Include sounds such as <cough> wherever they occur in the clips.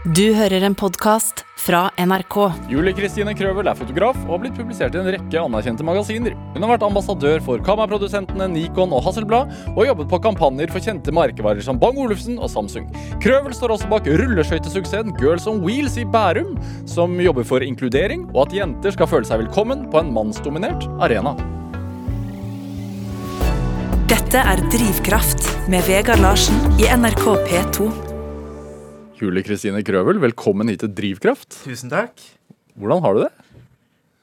Du hører en podkast fra NRK. Julie Kristine Krøvel er fotograf og har blitt publisert i en rekke anerkjente magasiner. Hun har vært ambassadør for kameraprodusentene Nikon og Hasselblad, og jobbet på kampanjer for kjente merkevarer som Bang Olufsen og Samsung. Krøvel står også bak rulleskøytesuksessen Girls on Wheels i Bærum, som jobber for inkludering og at jenter skal føle seg velkommen på en mannsdominert arena. Dette er Drivkraft med Vegard Larsen i NRK P2. Julie Kristine Krøvel, velkommen hit til Drivkraft. Tusen takk. Hvordan har du det?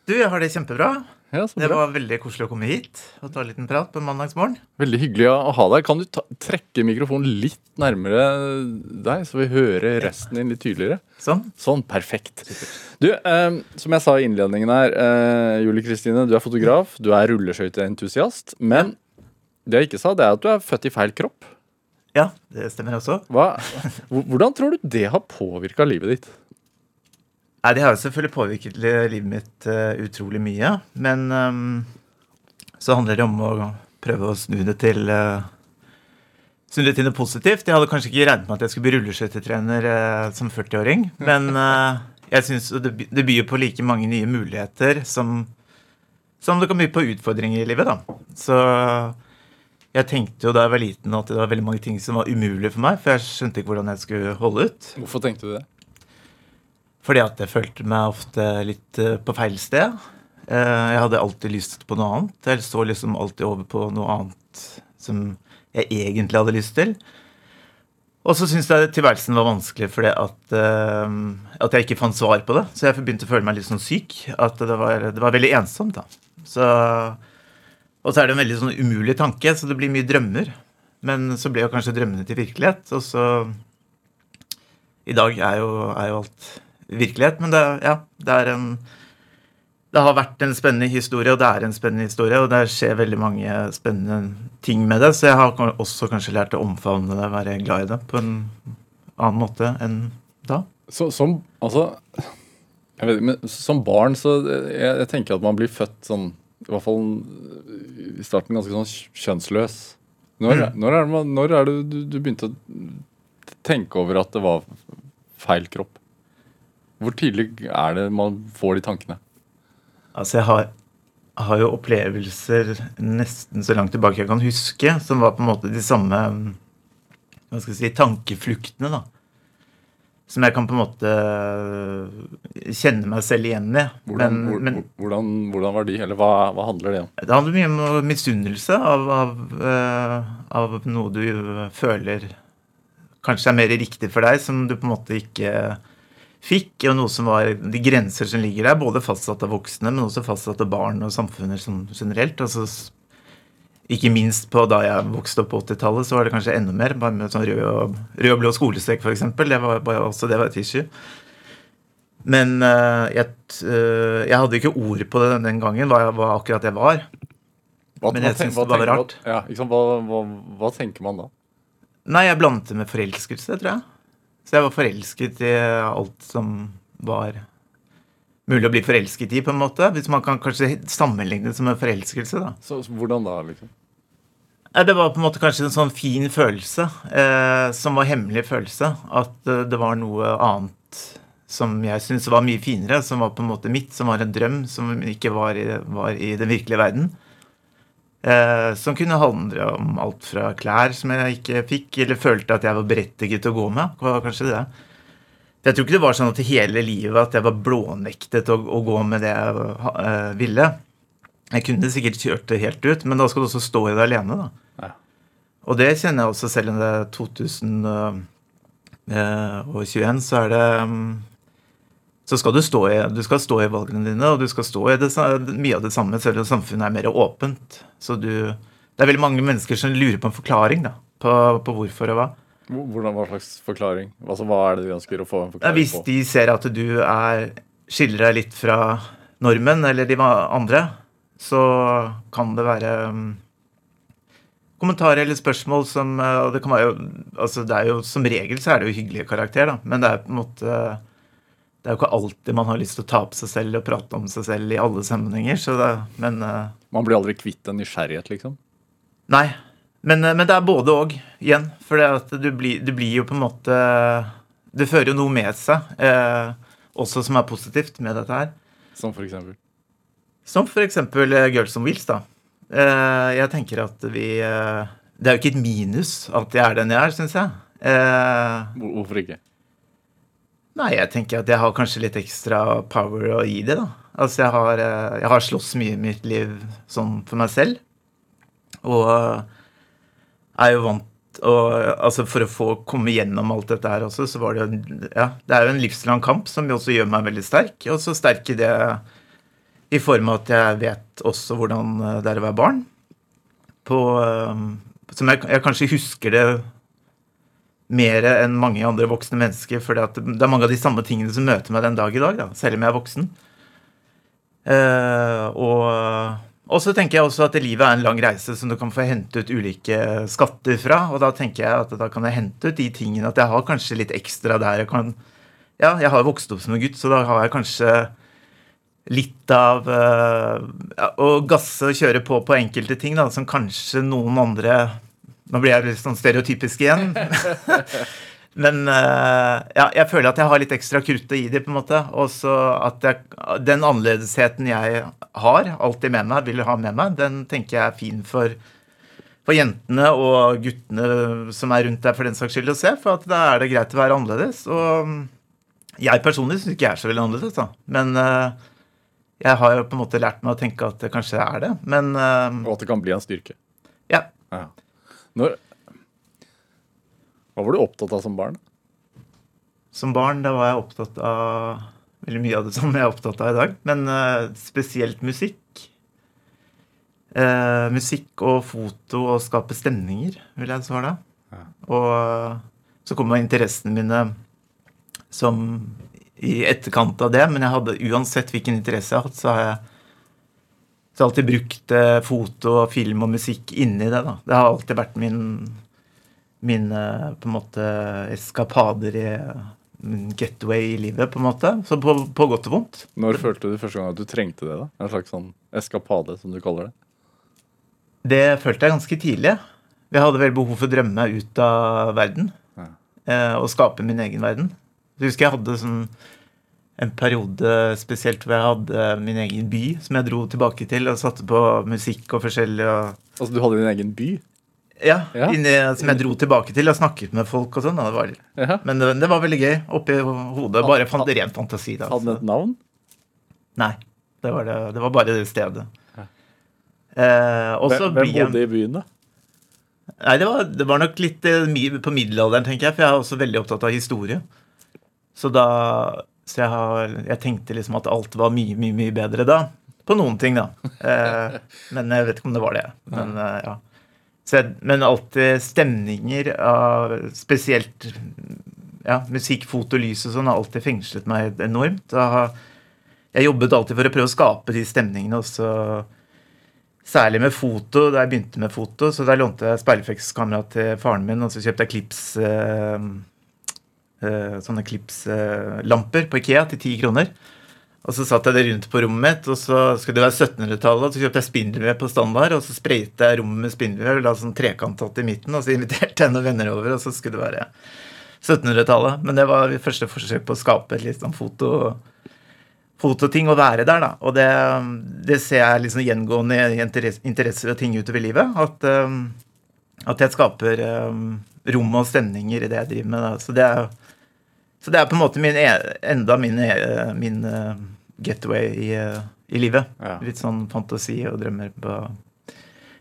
Du, jeg har det kjempebra. Ja, så Det var veldig koselig å komme hit og ta en liten prat på en mandagsmorgen. Veldig hyggelig å ha deg. Kan du ta trekke mikrofonen litt nærmere deg, så vi hører resten din litt tydeligere? Sånn. Sånn, perfekt. Du, eh, som jeg sa i innledningen her, eh, Julie Kristine, du er fotograf, du er rulleskøyteentusiast. Men det jeg ikke sa, det er at du er født i feil kropp. Ja, det stemmer også. Hva, hvordan tror du det har påvirka livet ditt? Nei, Det har jo selvfølgelig påvirket livet mitt eh, utrolig mye. Men um, så handler det om å prøve å snu det til uh, Snu det til noe positivt. Jeg hadde kanskje ikke regnet med at jeg skulle bli rulleskøytetrener uh, som 40-åring. Men uh, <laughs> jeg synes det, det byr på like mange nye muligheter som, som det kan by på utfordringer i livet. da. Så jeg tenkte jo da jeg var liten at det var veldig mange ting som var umulig for meg, for jeg skjønte ikke hvordan jeg skulle holde ut. Hvorfor tenkte du det? Fordi at jeg følte meg ofte litt eh, på feil sted. Eh, Jeg hadde alltid lyst på noe annet. Jeg så liksom alltid over på noe annet som jeg egentlig hadde lyst til. Og så syntes jeg tilværelsen var vanskelig fordi at, uh, at jeg ikke fant svar på det. Så jeg begynte å føle meg litt sånn syk. At det var, det var veldig ensomt. da. Så, og så er det en veldig sånn umulig tanke, så det blir mye drømmer. Men så ble jo kanskje drømmene til virkelighet. Og så I dag er jo, er jo alt virkelighet, men det, ja, det er en det har vært en spennende historie, og det er en spennende historie, og det skjer veldig mange spennende ting med det, så jeg har også kanskje lært å omfavne det, være glad i det på en annen måte enn da. Så, som Altså vet, Som barn så jeg, jeg tenker at man blir født sånn I hvert fall i starten ganske sånn kjønnsløs. Når, når, er det, når er det du, du begynte å tenke over at det var feil kropp? Hvor tidlig er det man får de tankene? Altså, jeg har, har jo opplevelser nesten så langt tilbake jeg kan huske, som var på en måte de samme hva skal jeg si, tankefluktene, da. Som jeg kan på en måte kjenne meg selv igjen i. Hvordan, men, men hvordan, hvordan var de? Eller hva, hva handler det om? Det handler mye om misunnelse av, av, eh, av noe du føler kanskje er mer riktig for deg, som du på en måte ikke fikk, og noe som var de grenser som ligger der, både fastsatt av voksne, men også fastsatt av barn og samfunnet generelt. altså ikke minst på da jeg vokste opp på 80-tallet, så var det kanskje enda mer. Bare med sånn rød og, rød og blå skolestrek, f.eks. Det var bare også det var et issue. Men uh, jeg, eh, jeg hadde ikke ord på det den gangen, hva, hva akkurat jeg var. Hva, Men jeg synes det var rart. rart. Ja, liksom. Hva, hva, hva tenker man da? Nei, jeg blandet det med forelskelse, tror jeg. Så jeg var forelsket i alt som var mulig å bli forelsket i, på en måte. Hvis man kan kanskje sammenligne det som en forelskelse, da. Så, hvordan da, liksom? Det var på en måte kanskje en sånn fin følelse, eh, som var hemmelig følelse. At eh, det var noe annet som jeg syntes var mye finere, som var på en måte mitt, som var en drøm, som ikke var i, var i den virkelige verden. Eh, som kunne handle om alt fra klær som jeg ikke fikk, eller følte at jeg var berettiget til å gå med. Var kanskje det. Jeg tror ikke det var sånn at hele livet at jeg var blånektet å, å gå med det jeg uh, ville. Jeg kunne sikkert kjørt det helt ut, men da skal du også stå i det alene, da. Ja. Og det kjenner jeg også selv om det er 2021, så er det mm, Så skal du stå i, du skal stå i valgene dine, og du skal stå i det, mye av det samme, selv om samfunnet er mer åpent. Så du Det er veldig mange mennesker som lurer på en forklaring da, på, på hvorfor og hva. Hvor- Hvordan, hva slags forklaring? Altså, hva er det de ønsker å få en forklaring på? hvis de ser at du er, skiller deg litt fra normen eller de andre, så kan det være mm, kommentarer eller spørsmål som eh, og det, kan være altså det er jo Som regel så er det jo hyggelige karakter, da, men det er på en måte Det er jo ikke alltid man har lyst til å ta på seg selv og prate om seg selv i alle sammenhenger. Så det, men eh, Man blir aldri kvitt en nysgjerrighet, liksom? Nei. Men, eh, men det er både og, igjen. For du, blir, du blir jo på en måte det fører jo noe med seg, eh, også som er positivt med dette her. Som for eksempel. Som for eksempel eh, Girls on Wheels, da. Eh, jeg tenker at vi eh, Det er jo ikke et minus at jeg er den jeg er, syns jeg. Eh, Hvorfor ikke? nei, jeg tenker at jeg har kanskje litt ekstra power å gi det, da. Altså, jeg har, jeg har slåss mye i mitt liv sånn for meg selv. Og er jo vant og altså For å få komme gjennom alt dette her også, så var det jo Ja, det er jo en livslang kamp som også gjør meg veldig sterk. Og så sterk i det i form av at jeg vet også hvordan eh, det er å være barn. På, eh, som jeg, jeg kanskje husker det mer enn mange andre voksne mennesker. For det er mange av de samme tingene som møter meg den dag i dag, da, selv om jeg er voksen. Eh, og, og så tenker jeg også at livet er en lang reise som du kan få hente ut ulike skatter fra. Og da tenker jeg at da kan jeg hente ut de tingene at jeg har kanskje litt ekstra der. Jeg kan, ja, jeg har vokst opp som en gutt, så da har jeg kanskje litt av eh, ja, å gasse og kjøre på på enkelte ting da, som kanskje noen andre Nå blir jeg litt sånn stereotypisk igjen. <laughs> Men eh, ja, jeg føler at jeg har litt ekstra krutt å gi dem, på en måte. Og så at jeg, den annerledesheten jeg har, alltid med meg, vil ha med meg, den tenker jeg er fin for, for jentene og guttene som er rundt der, for den saks skyld, å se. For da er det greit å være annerledes. Og jeg personlig syns ikke jeg er så veldig annerledes, da. Men eh, jeg har jo på en måte lært meg å tenke at det kanskje er det. Men eh, Og at det kan bli en styrke. ja. Ja. Når Hva var du opptatt av som barn? Som barn da var jeg opptatt av veldig mye av det som jeg er opptatt av i dag. Men uh, spesielt musikk. Uh, musikk og foto og skape stemninger, vil jeg svare da. Ja. Og uh, så kom interessene mine som i etterkant av det. Men jeg hadde uansett hvilken interesse jeg har hatt, så har jeg så alltid brukt foto, film og musikk inni det. da. Det har alltid vært min mine på en måte eskapader i min getaway i livet, på en måte. Så på, på godt og vondt. Når følte du første gang at du trengte det? da? En slags sånn eskapade, som du kaller det? Det følte jeg ganske tidlig. Jeg hadde vel behov for å drømme meg ut av verden. Ja. Eh, og skape min egen verden. Jeg husker jeg hadde sånn en periode spesielt hvor jeg hadde min egen by som jeg dro tilbake til og satte på musikk og forskjellig. Og, Altså, du hadde din egen by? Ja, Ja. Inni, som jeg dro tilbake til og snakket med folk og sånn. og Det var, Ja. men det, det var veldig gøy. Oppi hodet. Bare fant ren fantasi. da. Hadde den et navn? Nei. Det var, det, det var bare det stedet. Eh, Hvem, hvem bodde i byen, da? Nei, det var, det var nok litt eh, mye på middelalderen, tenker jeg. For jeg er også veldig opptatt av historie. Så da Så jeg, har, jeg tenkte liksom at alt var mye, mye, mye bedre da. På noen ting, da. Eh, <laughs> men jeg vet ikke om det var det. Men eh, ja. Men alltid stemninger av spesielt ja, musikk, foto, lys og sånn har alltid fengslet meg enormt. Jeg jobbet alltid for å prøve å skape de stemningene også. Særlig med foto, da jeg begynte med foto. Så der lånte jeg speilreflekskamera til faren min, og så kjøpte jeg klips eh, eh, Sånne klipslamper på Ikea til ti kroner. Og så satt jeg det rundt på rommet mitt, og så skulle det være 1700-tallet. Så kjøpte jeg spindelvev på standard, og så sprayte jeg rommet med spindelvev. La sånn trekantatt i midten, og så inviterte jeg noen venner over, og så skulle det være 1700-tallet. Men det var mitt første forsøk på å skape et litt sånn foto fototing å være der, da. Og det, det ser jeg liksom gjengående i interess- interesser og ting utover livet. At, um, at jeg skaper um, rom og stemninger i det jeg driver med. Da. Så, det er, så det er på en måte min, e- enda min, e- min uh, getaway i, uh, i livet. Ja. Litt sånn fantasi og drømmer på,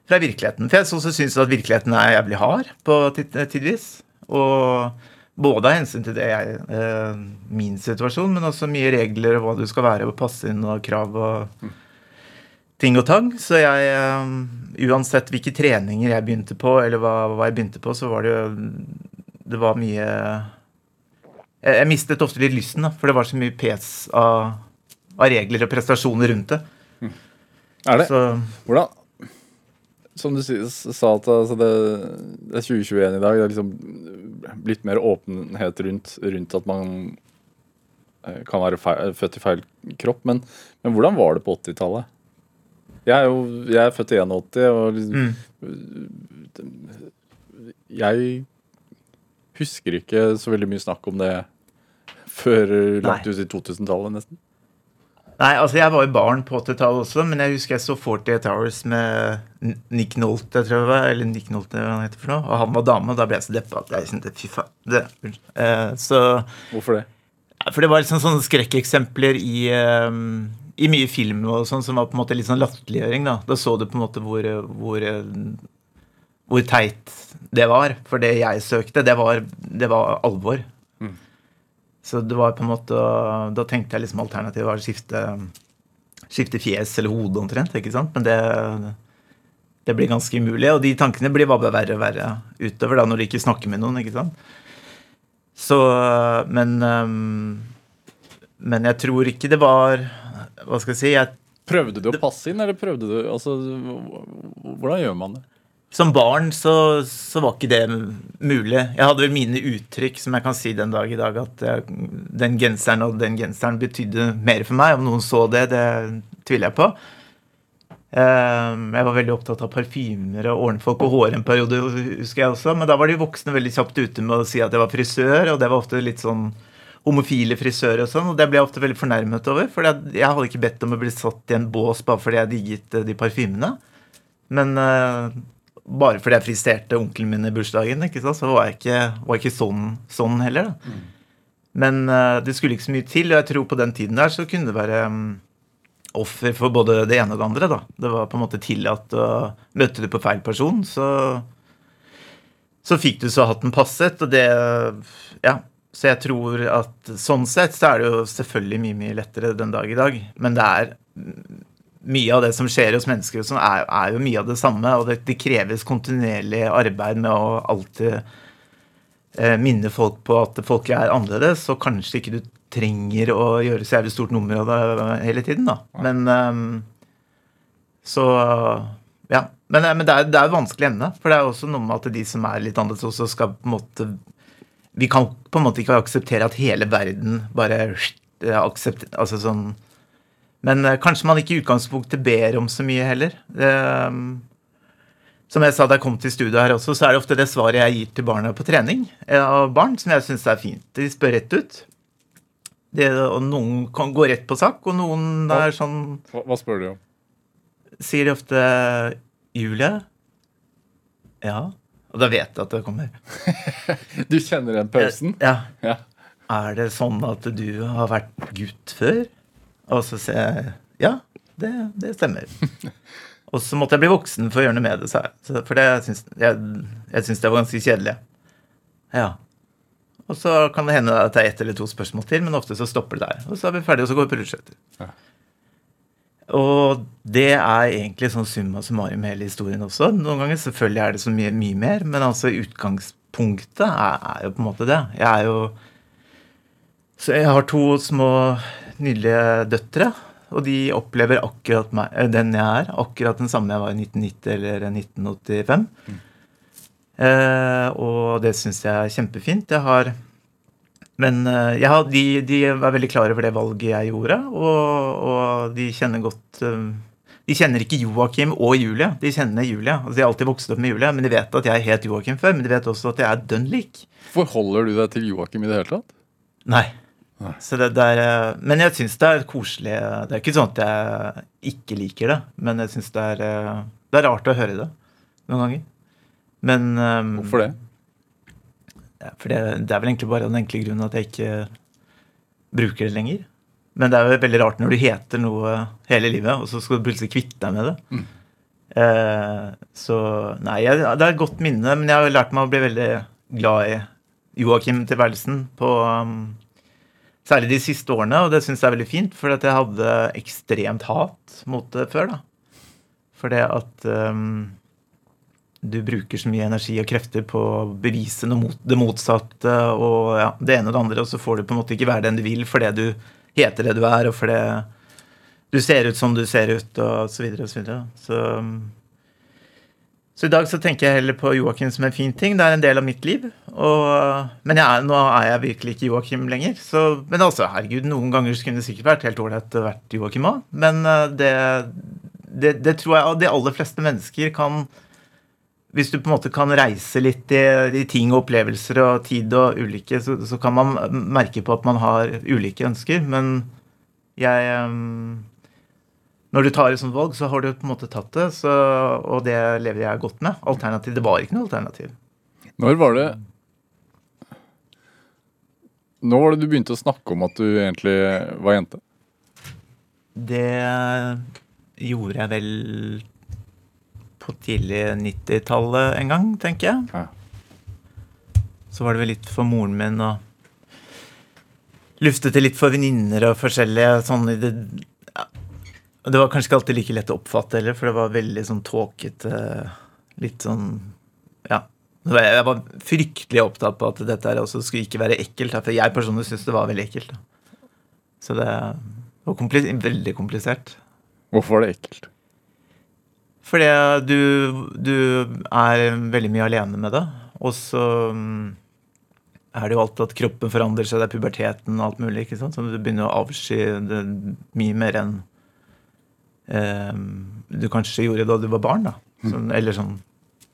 fra virkeligheten. For jeg også syns at virkeligheten er jævlig hard på tidvis. Og både av hensyn til det jeg, eh, min situasjon, men også mye regler og hva du skal være og passe inn og krav og ting og tang. Så jeg eh, Uansett hvilke treninger jeg begynte på, eller hva, hva jeg begynte på, så var det jo Det var mye Jeg, mistet ofte litt lysten, da, for det var så mye pes av, av regler og prestasjoner rundt det. Er det? Så Hvordan Som du sa, at altså det, det er 2021 i dag. Det er liksom blitt mer åpenhet rundt, rundt at man eh, kan være feil, født i feil kropp. Men, men hvordan var det på 80-tallet? Jeg er jeg er født i 81, og liksom, mm. jeg husker ikke så veldig mye snakk om det før langt ut i 2000-tallet, nesten? Nei, altså jeg var jo barn på 80-tallet også, men jeg husker jeg så 48 Hours med Nick Nolte, tror jeg det var, eller Nick Nolte, hva han heter for noe, og han var dame, og da ble jeg så deppa at jeg kjente fy faen. Det, uh, så Hvorfor det? For det var liksom sånne skrekkeksempler i, um, i mye film og sånn som var på en måte litt sånn latterliggjøring, da. Da så du på en måte hvor, hvor, hvor teit det var. For det jeg søkte, det var, det var alvor. Så det var på en måte Da tenkte jeg liksom alternativet var å skifte, skifte fjes eller hode omtrent, ikke sant. Men det, det blir ganske umulig. Og de tankene blir bare verre og verre utover da når du ikke snakker med noen, ikke sant. Så Men Men jeg tror ikke det var Hva skal jeg si? Jeg, Prøvde du å passe inn, eller prøvde du altså, Hvordan gjør man det? Som barn så, så var ikke det mulig. Jeg hadde vel mine uttrykk som jeg kan si den dag i dag, at jeg, den genseren og den genseren betydde mer for meg. Om noen så det, det tviler jeg på. Um, jeg var veldig opptatt av parfymer og ordne på håret en periode, husker jeg også. Men da var de voksne veldig kjapt ute med å si at jeg var frisør, og det var ofte litt sånn homofile frisører og sånn, og det ble jeg ofte veldig fornærmet over. For jeg hadde ikke bedt om å bli satt i en bås bare fordi jeg digget eh, de parfymene. Men eh, bare fordi jeg fristerte onkelen min i bursdagen, så var jeg ikke, var jeg ikke sånn, sånn heller. Da. Men uh, det skulle ikke så mye til, og jeg tror på den tiden der så kunne det være um, offer for både det ene og det andre. da. Det var på en måte tillatt å møte du på feil person, så så fikk du så hatten passet, og det Ja. Så jeg tror at sånn sett så er det jo selvfølgelig mye, mye lettere den dag i dag. Men det er mm, mye av det som skjer hos mennesker, som er, er jo mye av det samme. Og det, det kreves kontinuerlig arbeid med å alltid eh, minne folk på at folk er annerledes, og kanskje ikke du trenger å gjøre så jævlig stort nummer av det hele tiden, da. Men um, så Ja. Men, eh, men det er det er et vanskelig emne. For det er også noe med at de som er litt annerledes også, skal på en måte Vi kan på en måte ikke akseptere at hele verden bare aksept, Altså sånn Men eh, kanskje man ikke i utgangspunktet ber om så mye heller. Ehm, som jeg sa da jeg kom til studio her også, så er det ofte det svaret jeg gir til barna på trening eh, av barn, som jeg syns er fint. De spør rett ut. Det, og noen kan gå rett på sak, og noen er sånn Hva, hva spør du om? Sier de ofte 'Julie?' Ja. Og da vet jeg at det kommer. <laughs> Du kjenner den pausen? Ja. Ja. Er det sånn at du har vært gutt før? Og så sier jeg ja, det, det stemmer. <laughs> Og så måtte jeg bli voksen for å gjøre noe med det, sa jeg. For det jeg, syns det var ganske kjedelig. Ja. Og så kan det hende at det er ett eller to spørsmål til, men ofte så stopper det der. Og så er vi ferdige, og så går vi på rulleskøyter. Ja. Og det er egentlig sånn summa summarum hele historien også. Noen ganger selvfølgelig er det så mye, mye mer, men altså utgangspunktet er, er jo på en måte det. Jeg er jo Så jeg har to små nydelige døtre, og de opplever akkurat meg, eh, den jeg er. Akkurat den samme jeg var i 1990 eller 1985. Eh, og det syns jeg er kjempefint. Jeg har men eh, jeg har, de, de er veldig klar over det valget jeg gjorde, og, og de kjenner godt eh, De kjenner ikke Joakim og Julie, de kjenner Julie. Altså, de har alltid vokst opp med Julie, men de vet at jeg het Joakim før. Men de vet også at jeg er dønn lik. Forholder du deg til Joakim i det hele tatt? Nei. Så det, det er, eh, men jeg syns det er koselig. Det er ikke sånn at jeg ikke liker det, men jeg syns det, er, eh, det er rart å høre det noen ganger. Men um, Hvorfor det? Ja, for det, det er vel egentlig bare den enkle grunnen at jeg ikke bruker det lenger. Men det er jo veldig rart når du heter noe hele livet, og så skal du plutselig kvitte deg med det. Eh, så nei, jeg, det er et godt minne, men jeg har lært meg å bli veldig glad i Joakim-tilværelsen på um, Særlig de siste årene, og det syns jeg er veldig fint, for jeg hadde ekstremt hat mot det før. da. For det at um, du bruker så mye energi og krefter på å bevise mot det motsatte og ja, det ene og det andre, og så får du på en måte ikke være den du vil fordi du heter det du er, og fordi du ser ut som du ser ut, og så videre og så videre. Så, så i dag så tenker jeg heller på Joakim som en fin ting. Det er en del av mitt liv. Og, men jeg nå er jeg virkelig ikke Joakim lenger. Så, men altså, herregud, noen ganger skulle det sikkert vært helt ålreit å vært Joakim òg. Men eh, det, det, det tror jeg de aller fleste mennesker kan hvis du på en måte kan reise litt i, i ting og opplevelser og tid og ulike, så, så, kan man merke på at man har ulike ønsker. Men jeg um, Når du tar et sånt valg, så har du på en måte tatt det, så, og det lever jeg godt med. Alternativ, Det var ikke noe alternativ. Når var det Når var det du begynte å snakke om at du egentlig var jente? Det gjorde jeg vel på tidlig 90-tallet en gang, tenker jeg. Ja. Så var det vel litt for moren min og luftet det litt for venninner og forskjellige sånn i det. Det var kanskje ikke alltid like lett å oppfatte heller, for det var veldig sånn tåkete Litt sånn Ja. Jeg var fryktelig opptatt på at dette her også skulle ikke være ekkelt. For jeg personlig syntes det var veldig ekkelt. Så det var komplis veldig komplisert. Hvorfor var det ekkelt? Fordi du, du er veldig mye alene med det. Og så mm, er det jo alltid at kroppen forandrer seg, det er puberteten og alt mulig. ikke sant? Så du begynner å avsky det mye mer enn du kanskje gjorde da du var barn. da. Sånn, eller sånn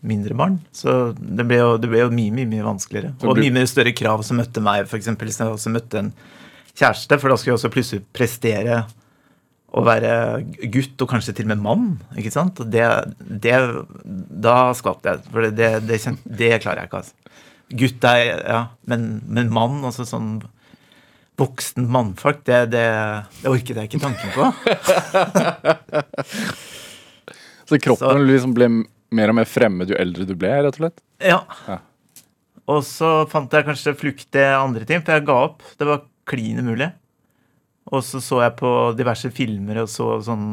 mindre barn. Så det ble jo, det ble jo mye, mye mye vanskeligere. Og mye mer større krav som møtte meg, f.eks. hvis jeg også møtte en kjæreste. For da skulle jeg også plutselig prestere å være gutt, og kanskje til og med mann. ikke sant? Og det, det Da skvatt jeg. For det, det, det, klarer jeg ikke. altså. Gutt er Ja, men, men mann, altså sånn voksen mannfolk, det, det, det orket jeg ikke tanken på. <laughs> så kroppen så, liksom ble mer og mer fremmed jo eldre du ble, rett og slett? Ja. ja. Og så fant jeg kanskje flukt til andre ting, for jeg ga opp. Det var klin umulig. Og så så jeg på diverse filmer og så sånn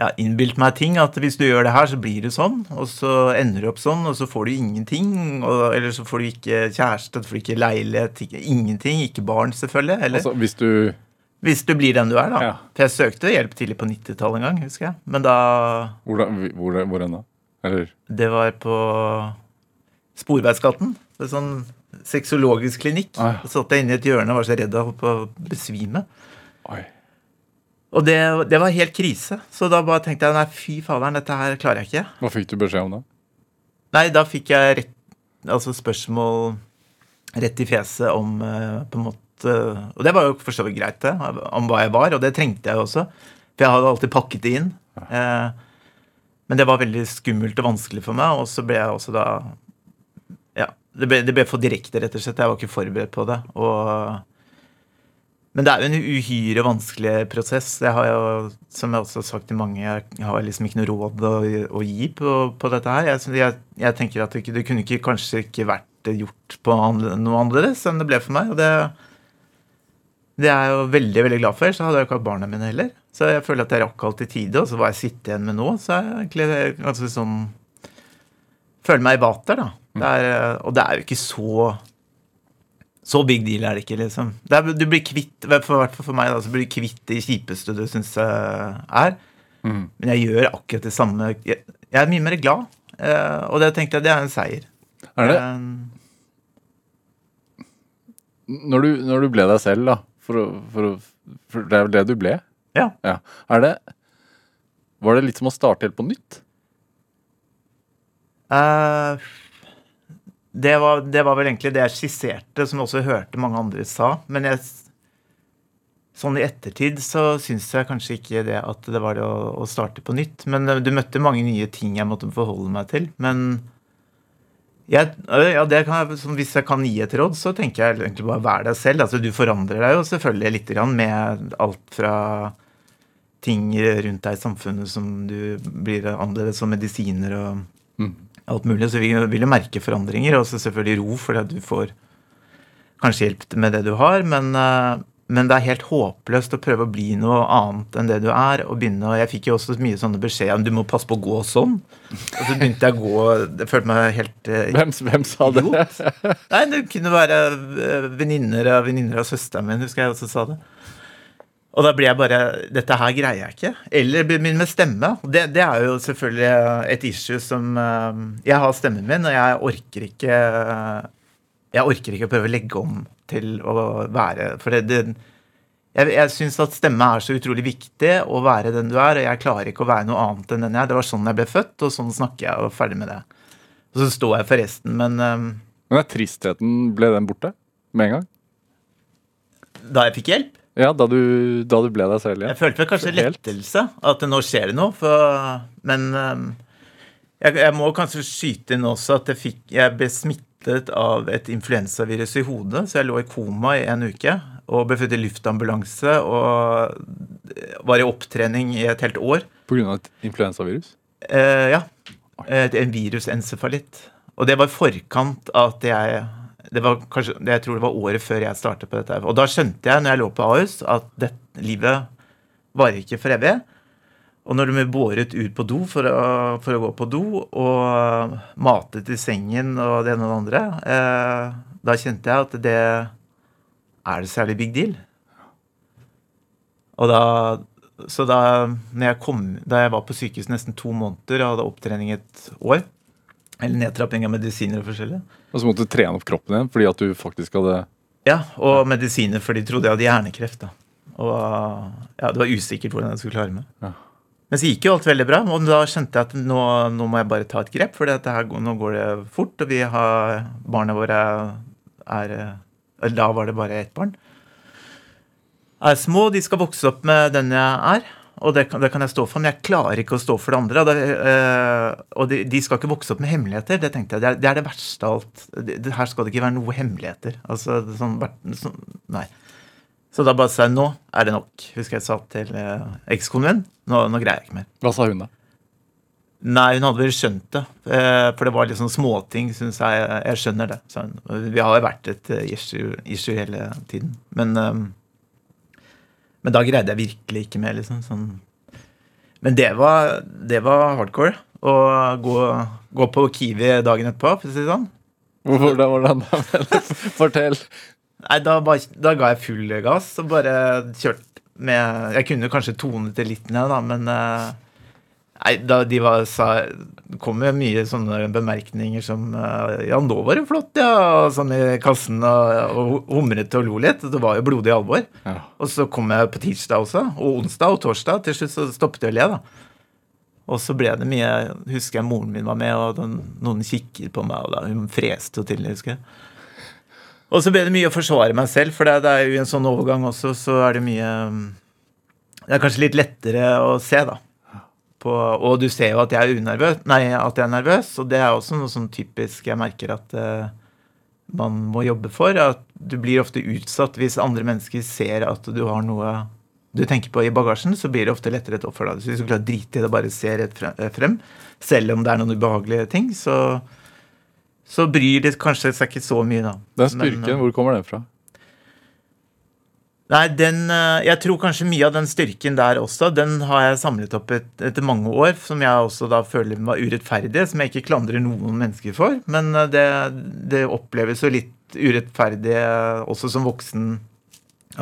ja, innbilt meg ting. At hvis du gjør det her, så blir det sånn. Og så ender du opp sånn, og så får du ingenting. Og, eller så får du ikke kjæreste, du får ikke leilighet, ikke, ingenting. Ikke barn, selvfølgelig. Eller, altså, hvis du Hvis du blir den du er, da. Ja. For jeg søkte hjelp tidlig på 90-tallet en gang, husker jeg. Men da Hvor, hvor, hvor da? Eller? Det var på Sporveisgaten. Det er sånn sexologisk klinikk. Ah, ja. Satt jeg inne i et hjørne og var så redd av å besvime. Oi. Og det, det, var helt krise. Så da bare tenkte jeg nei, fy faderen, dette her klarer jeg ikke. Hva fikk du beskjed om da? Nei, da fikk jeg rett, altså spørsmål rett i fjeset om uh, på en måte Og det var jo for så vidt greit, det. Om hva jeg var. Og det trengte jeg også. For jeg hadde alltid pakket det inn. Uh, men det var veldig skummelt og vanskelig for meg. Og så ble jeg også da det ble, det ble, for direkte, rett og slett. Jeg var ikke forberedt på det. Og, men det er jo en uhyre vanskelig prosess. Jeg har jo, som jeg også har sagt til mange, jeg har liksom ikke noe råd å, å gi på, på, dette her. Jeg, jeg, jeg tenker at det, det, kunne ikke, kanskje ikke vært gjort på noe annerledes enn det ble for meg. og det det er jeg jo veldig veldig glad for. Så hadde jeg ikke hatt barna mine heller. Så jeg føler at jeg rakk alt i tide, og så hva jeg sitter igjen med nå, så er jeg egentlig ganske sånn Føler meg i vater, da. Det er, eh, og det er jo ikke så så big deal er det ikke, liksom. Det er, du blir kvitt, hvert fall for meg, da, så blir du kvitt det kjipeste du syns er. Mm. Men jeg gjør akkurat det samme. Jeg, jeg er mye mer glad. Eh, og det tenkte jeg det er en seier. Er det? Um, når, du, når, du, ble deg selv, da, for, for, for det er vel det du ble? Ja. ja. Er det Var det litt som å starte helt på nytt? Uh, det var, det var, vel egentlig det jeg skisserte, som jeg også hørte mange andre sa. Men jeg, sånn i ettertid så syns jeg kanskje ikke det at det var det å, å, starte på nytt. Men du møtte mange nye ting jeg måtte forholde meg til. Men jeg, ja, jeg, hvis jeg kan gi et råd, så tenker jeg egentlig bare være deg selv. Altså, du forandrer deg jo selvfølgelig litt med alt fra ting rundt deg i samfunnet som du blir annerledes, som medisiner og mm alt mulig. Så vi vil jo merke forandringer. Og selvfølgelig ro, fordi du får kanskje hjelp med det du har. Men, eh, men, det er helt håpløst å prøve å bli noe annet enn det du er. og begynne, Jeg fikk jo også mye sånne beskjeder om du må passe på å gå sånn. Og så begynte jeg å gå Jeg følte meg helt uh, <laughs> hvem, hvem, sa det? Nei, Det kunne være uh, venninner av venninner av søsteren min, husker jeg også sa det. Og da blir jeg bare Dette her greier jeg ikke. Eller begynne med stemme. Det, det, er jo selvfølgelig et issue som eh, Jeg har stemmen min, og jeg orker ikke Jeg orker ikke å prøve å legge om til å være For det, det Jeg, jeg syns at stemme er så utrolig viktig å være den du er, og jeg klarer ikke å være noe annet enn den jeg er. Det var sånn jeg ble født, og sånn snakker jeg, og ferdig med det. Og så står jeg for resten, men um, Men er tristheten, ble den borte med en gang? da jeg fikk hjelp Ja, da du, da du ble deg selv ja. Jeg følte vel kanskje Helt. lettelse, at nå skjer det noe. For, men um, jeg, jeg må kanskje skyte inn også at jeg, fikk, jeg ble smittet av et influensavirus i hodet, så jeg lå i koma i en uke. Og ble født i luftambulanse og var i opptrening i et helt år. Av et influensavirus? Eh, ja. Et, en virusencefalitt. Og det var i forkant av at jeg det var kanskje, Jeg tror det var året før jeg startet på dette. Og da skjønte jeg, når jeg lå på Ahus, at det, livet varer ikke for evig. Og når du blir båret ut på do for å, for å gå på do, og matet i sengen og det ene og det andre, eh, da kjente jeg at det er det særlig big deal. Og da Så da jeg, kom, da jeg var på sykehus nesten to måneder og hadde opptrening et år, eller nedtrapping av medisiner og forskjellig Og så måtte du trene opp kroppen igjen fordi at du faktisk hadde Ja, og medisiner, for de trodde jeg hadde hjernekreft. da. Og ja, det var usikkert hvordan jeg skulle klare meg. Ja. Men så gikk jo alt veldig bra, og da skjønte jeg at nå, nå må jeg bare ta et grep, for nå går det fort, og vi har Barna våre er eller Da var det bare ett barn. Er små, de skal vokse opp med den jeg er. Og det kan, det kan jeg stå for, men jeg klarer ikke å stå for det andre. Det, eh, og de, de skal ikke vokse opp med hemmeligheter. Det tenkte jeg, det er det, er det verste av alt. Det, her skal det ikke være noe hemmeligheter. Altså, sånn, sånn, nei. Så da bare sa jeg nå er det nok. Husker jeg sa til eh, ekskonen min. Nå, nå greier jeg ikke mer. Hva sa hun da? Nei, hun hadde vel skjønt det. Eh, for det var litt sånn småting, syns jeg. Jeg skjønner det. Så. Vi har jo vært et eh, issue, issue hele tiden. Men, eh, men da greide jeg virkelig ikke mer, liksom. Sånn. Men det var, det var hardcore. Å gå, gå på Kiwi dagen etterpå, for å si det sånn. Hvordan, hvordan? <laughs> Fortell. Nei, da, bare, da ga jeg full gass og bare kjørte med Jeg kunne kanskje tone det litt ned, da, men eh, Nei, da de var sa kom jo mye sånne bemerkninger som eh, Ja, nå var det flott, ja, sånn i kassen, og, og humret og lo litt. Det var jo blodig alvor. Ja. Og så kom jeg på tirsdag også, og onsdag og torsdag. Til slutt så stoppet jeg å le, da. Og så ble det mye Husker jeg moren min var med, og den, noen kikket på meg, og da hun freste jo til, husker jeg. Og så ble det mye å forsvare meg selv, for det, det er jo i en sånn overgang også, så er det mye Det er kanskje litt lettere å se, da. På, og du ser jo at jeg er unervøs, nei, at jeg er nervøs, og det er også noe sånn typisk jeg merker at uh, man må jobbe for. At du blir ofte utsatt hvis andre mennesker ser at du har noe du tenker på i bagasjen, så blir det ofte lettere et offer. da. Så hvis du klarer å drite i det og bare se rett eh, frem, selv om det er noen ubehagelige ting, så, så bryr det kanskje seg ikke så mye, da. Den styrken, Men, eh, hvor kommer den fra? Nei, den eh, Jeg tror kanskje mye av den styrken der også, den har jeg samlet opp et, etter mange år, som jeg også da føler var urettferdig, som jeg ikke klandrer noen mennesker for. Men eh, det, det oppleves jo litt urettferdig eh, også som voksen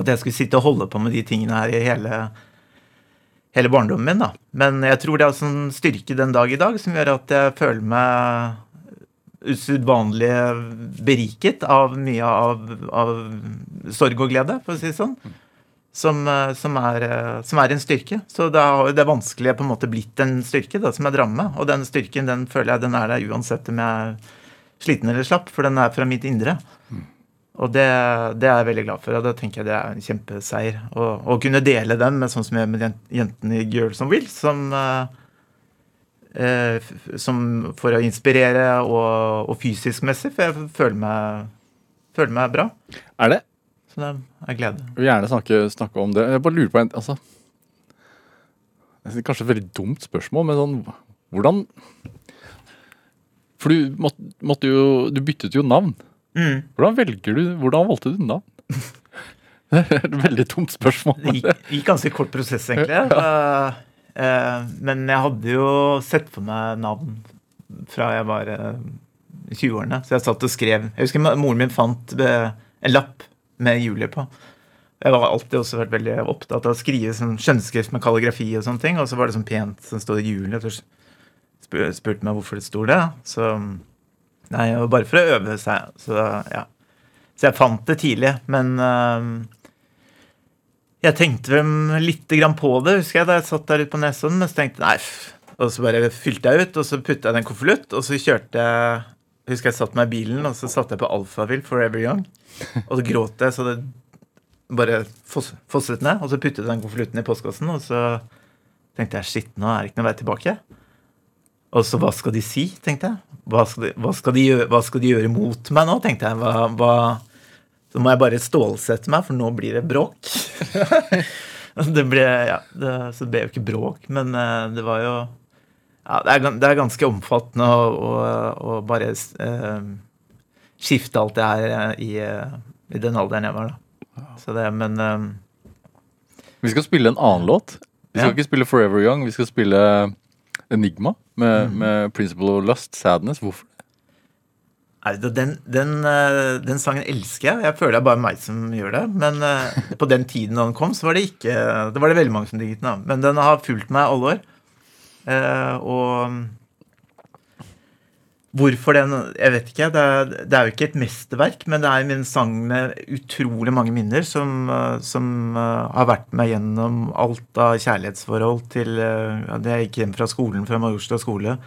at jeg skulle sitte og holde på med de tingene her i hele, hele barndommen min, da. Men jeg tror det er en styrke den dag i dag som gjør at jeg føler meg usedvanlig beriket av mye av, av sorg og glede, for å si det sånn. Som, eh, som, er, eh, som er en styrke. Så det er, det er vanskelig på en måte blitt en styrke da, som jeg drar med. Og den styrken den føler jeg den er der uansett om jeg er sliten eller slapp, for den er fra mitt indre. Og det, det er jeg veldig glad for, og da tenker jeg det er en kjempeseier. Å kunne dele den med sånn som jeg med jentene i Girls on Wheels, som, som for å inspirere og, og fysisk messig, for jeg føler meg, føler meg bra. Er det? Så det er glede. Jeg vil gjerne snakke, snakke om det. Jeg bare lurer på en altså, kanskje et veldig dumt spørsmål, men sånn Hvordan For du måtte, måtte jo Du byttet jo navn. Mm. Hvordan velger du Hvordan valgte du navn? <laughs> Det er et veldig dumt spørsmål. Det gikk, gikk ganske kort prosess, egentlig. Ja. eh, men jeg hadde jo sett for meg navn fra jeg var eh, i 20-årene. Så jeg satt og skrev. Jeg husker moren min fant eh, en lapp med Julie på. Jeg har alltid også vært veldig opptatt av å skrive sånn skjønnskrift med kalligrafi og sånne ting. Og så var det sånn pent som Julie. Og så spur, spurte meg hvorfor det sto det. Så Nei, bare for å øve seg. Så ja. Så jeg fant det tidlig, men eh, Jeg tenkte vel litt på det, husker jeg, da jeg satt der ute på Nesodden. Men så tenkte jeg nei. Og så bare fylte jeg ut, og så putta jeg den konvolutt, og så kjørte jeg Husker jeg satt meg i bilen, og så satte jeg på Alphaville Forever Young. Og så gråt jeg så det bare fosset ned. Og så puttet jeg den konvolutten i postkassen, og så tenkte jeg shit, nå er det ikke noe vei tilbake. Og så hva skal de si, tenkte jeg. Hva skal de, hva skal de, gjøre, hva skal de gjøre mot meg nå, tenkte jeg. Hva, hva, så må jeg bare stålsette meg, for nå blir det bråk. <laughs> det ble, ja, det, så det ble jo ikke bråk, men eh, det var jo ja, det, er, det er ganske omfattende å, å, å bare eh, skifte alt det her eh, i, eh, i den alderen jeg var, da. Så det, men eh, Vi skal spille en annen låt. Vi skal Ja. ikke spille Forever Young, vi skal spille Enigma med, Mm. med Principle of Lust, Sadness. Hvorfor? Den, den, eh, den sangen elsker jeg. Jeg føler det er bare meg som gjør det. Men eh, på den tiden den kom, så var det ikke Det var det veldig mange som digget den. Men den har fulgt meg alle år. Eh, og hvorfor den Jeg vet ikke. Det er, det er jo ikke et mesterverk, men det er en sang med utrolig mange minner som, som har vært meg gjennom alt av kjærlighetsforhold til Da jeg gikk hjem fra skolen, fra Majorstua skole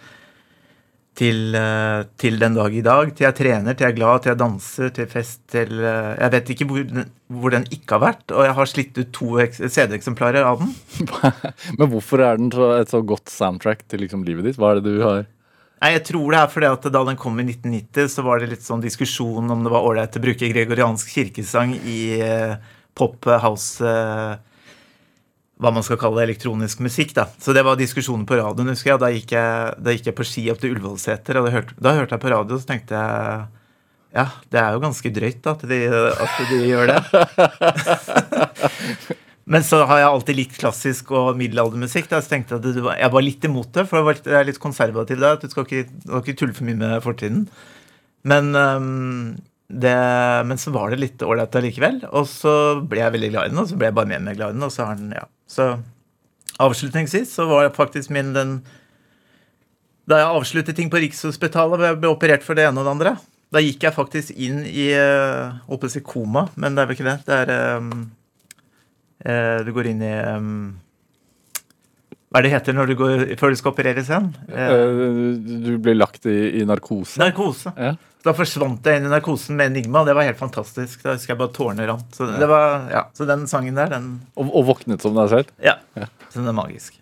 til, eh, til den dag i dag. Til jeg trener, til jeg er glad, til jeg danser, til fest, til eh, Jeg vet ikke hvor, den- hvor den ikke har vært, og jeg har slitt ut to CD-eksemplarer av den. <laughs> Men hvorfor er den så, et så godt soundtrack til liksom livet ditt? Hva er det du har Nei, Jeg tror det er fordi at da den kom i 1990, så var det litt sånn diskusjon om det var ålreit å bruke gregoriansk kirkesang i eh, pop, house eh, Hva man skal kalle elektronisk musikk, da. Så det var diskusjonen på radioen, husker jeg. Da gikk jeg, da gikk jeg på ski opp til Ullevålseter, og da hørte, da hørte jeg på radio, så tenkte jeg ja, det er jo ganske drøyt da, at de, at de gjør det. <laughs> Men så har jeg alltid likt klassisk og middelaldermusikk. Da, så tenkte jeg at var, jeg var litt imot det, for jeg er litt konservativ da. at Du skal ikke, du skal ikke tulle for mye med fortiden. Men, um, det, men så var det litt ålreit allikevel. Og så ble jeg veldig glad i den, og så ble jeg bare mer og mer glad i den. Og så har den, ja. Så avslutningsvis så var faktisk min den Da jeg avsluttet ting på Rikshospitalet, ble jeg operert for det ene og det andre, da gikk jeg faktisk inn i Holdt på å si koma, men det er vel ikke det. Det er um, du går inn i um, Hva er det heter når du går, før du skal opereres igjen? Eh, Du blir lagt i, i narkose. narkose. Ja. Da forsvant jeg inn i narkosen med Enigma. Det var helt fantastisk. Da husker jeg bare tårene rant. Så, det var, ja, så den sangen der, den Og, og våknet som deg selv. Ja. Så den er magisk.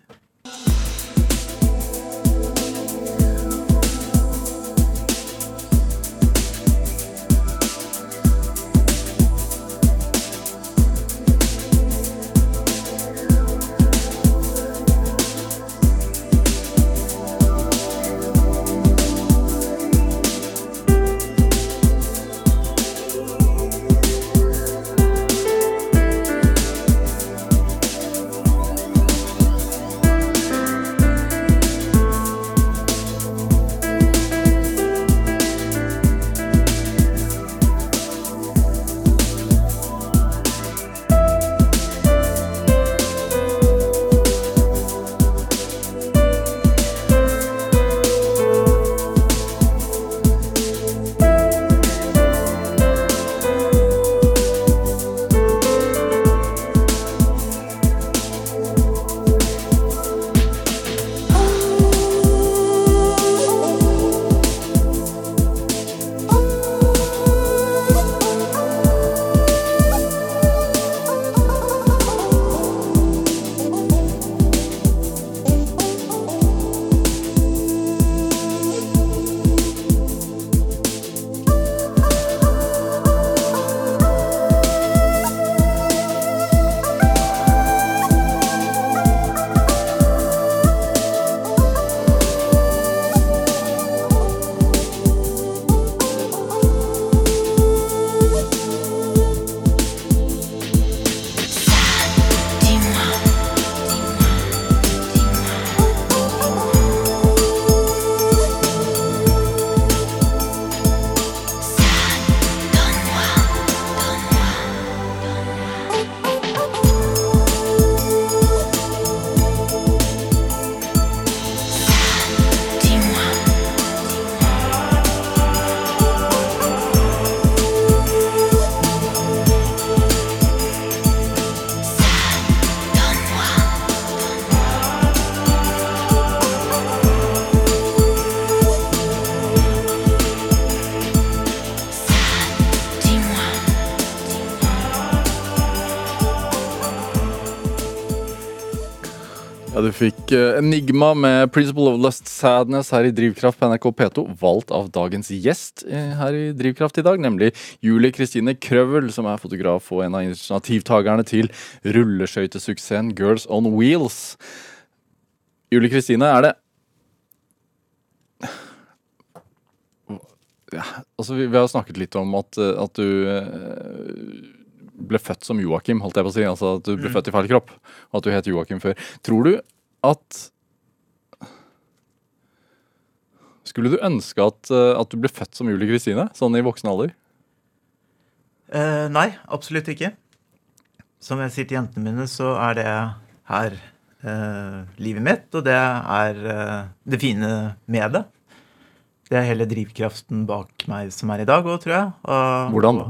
Enigma med 'Principle of Lust Sadness' her i Drivkraft på NRK P2, valgt av dagens gjest eh, her i Drivkraft i dag, nemlig Julie Kristine Krøvel, som er fotograf og en av initiativtakerne til rulleskøytesuksessen Girls On Wheels. Julie Kristine, er det ja, altså vi, vi har snakket litt om at, eh, at du eh, ble født som Joakim, holdt jeg på å si. Altså at du ble født i feil kropp, og at du het Joakim før. Tror du at Skulle du ønske at, eh, at du ble født som Julie Kristine, sånn i voksen alder? Eh, nei, absolutt ikke. Som jeg sier til jentene mine, så er det her eh, livet mitt, og det er eh, det fine med det. Det er hele drivkraften bak meg som er i dag òg, tror jeg. Og, Hvordan da?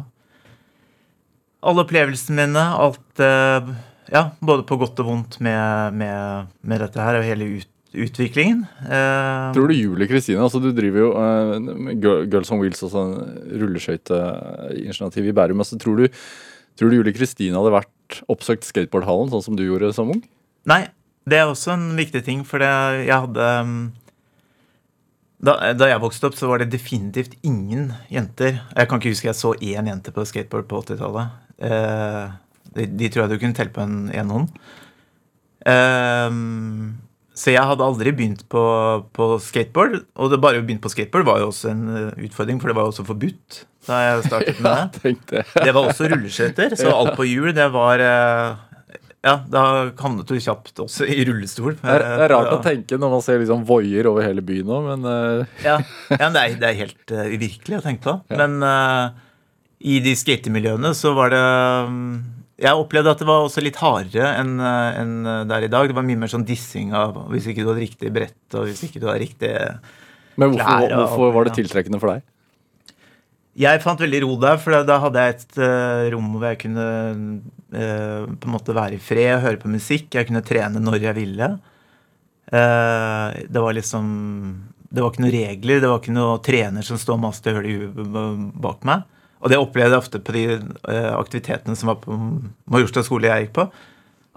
Alle opplevelsene mine, alt eh, Ja, både på godt og vondt med, med, med dette her, og hele ut, utviklingen. Uh, Tror du Julie Kristine altså Du driver jo uh, Girls on Wheels, altså rulleskøyteinitiativ i Bærum. Altså, tror, du, tror du Julie Kristine hadde vært oppsøkt skateboardhallen sånn som du gjorde som ung? Nei, det er også en viktig ting, for det, jeg hadde um, da, da jeg vokste opp, så var det definitivt ingen jenter. Jeg kan ikke huske jeg så én jente på skateboard på 80-tallet. Eh, de, de tror jeg du kunne telle på en, en hånd. Um, så jeg hadde aldri begynt på, på skateboard. Og det bare å begynne på skateboard var jo også en eh, utfordring, for det var jo også forbudt da jeg startet <laughs> med det. ja, det. Var også rulleskøyter, så <laughs> alt på hjul, det var eh, Ja, da havnet du kjapt også i rullestol. Det er, det er rart å tenke når man ser liksom voier over hele byen nå, men eh, Ja, <laughs> ja det, er, det er helt uh, å tenke på. Men uh, i de skatemiljøene så var det um, Jeg opplevde at det var også litt hardere enn en der i dag. Det var mye mer sånn dissing av hvis ikke du hadde riktig brett, og hvis ikke du hadde riktig Men hvorfor, Klær og- hvorfor var det tiltrekkende for deg? Jeg fant veldig ro der, for da hadde jeg et uh, rom hvor jeg kunne uh, på en måte være i fred, høre på musikk. Jeg kunne trene når jeg ville. Uh, det var liksom Det var ikke noen regler, det var ikke noen trener som står masse til høl i huet bak meg. Og det opplevde jeg ofte på de eh, aktivitetene som var på Majorstad skole jeg gikk på.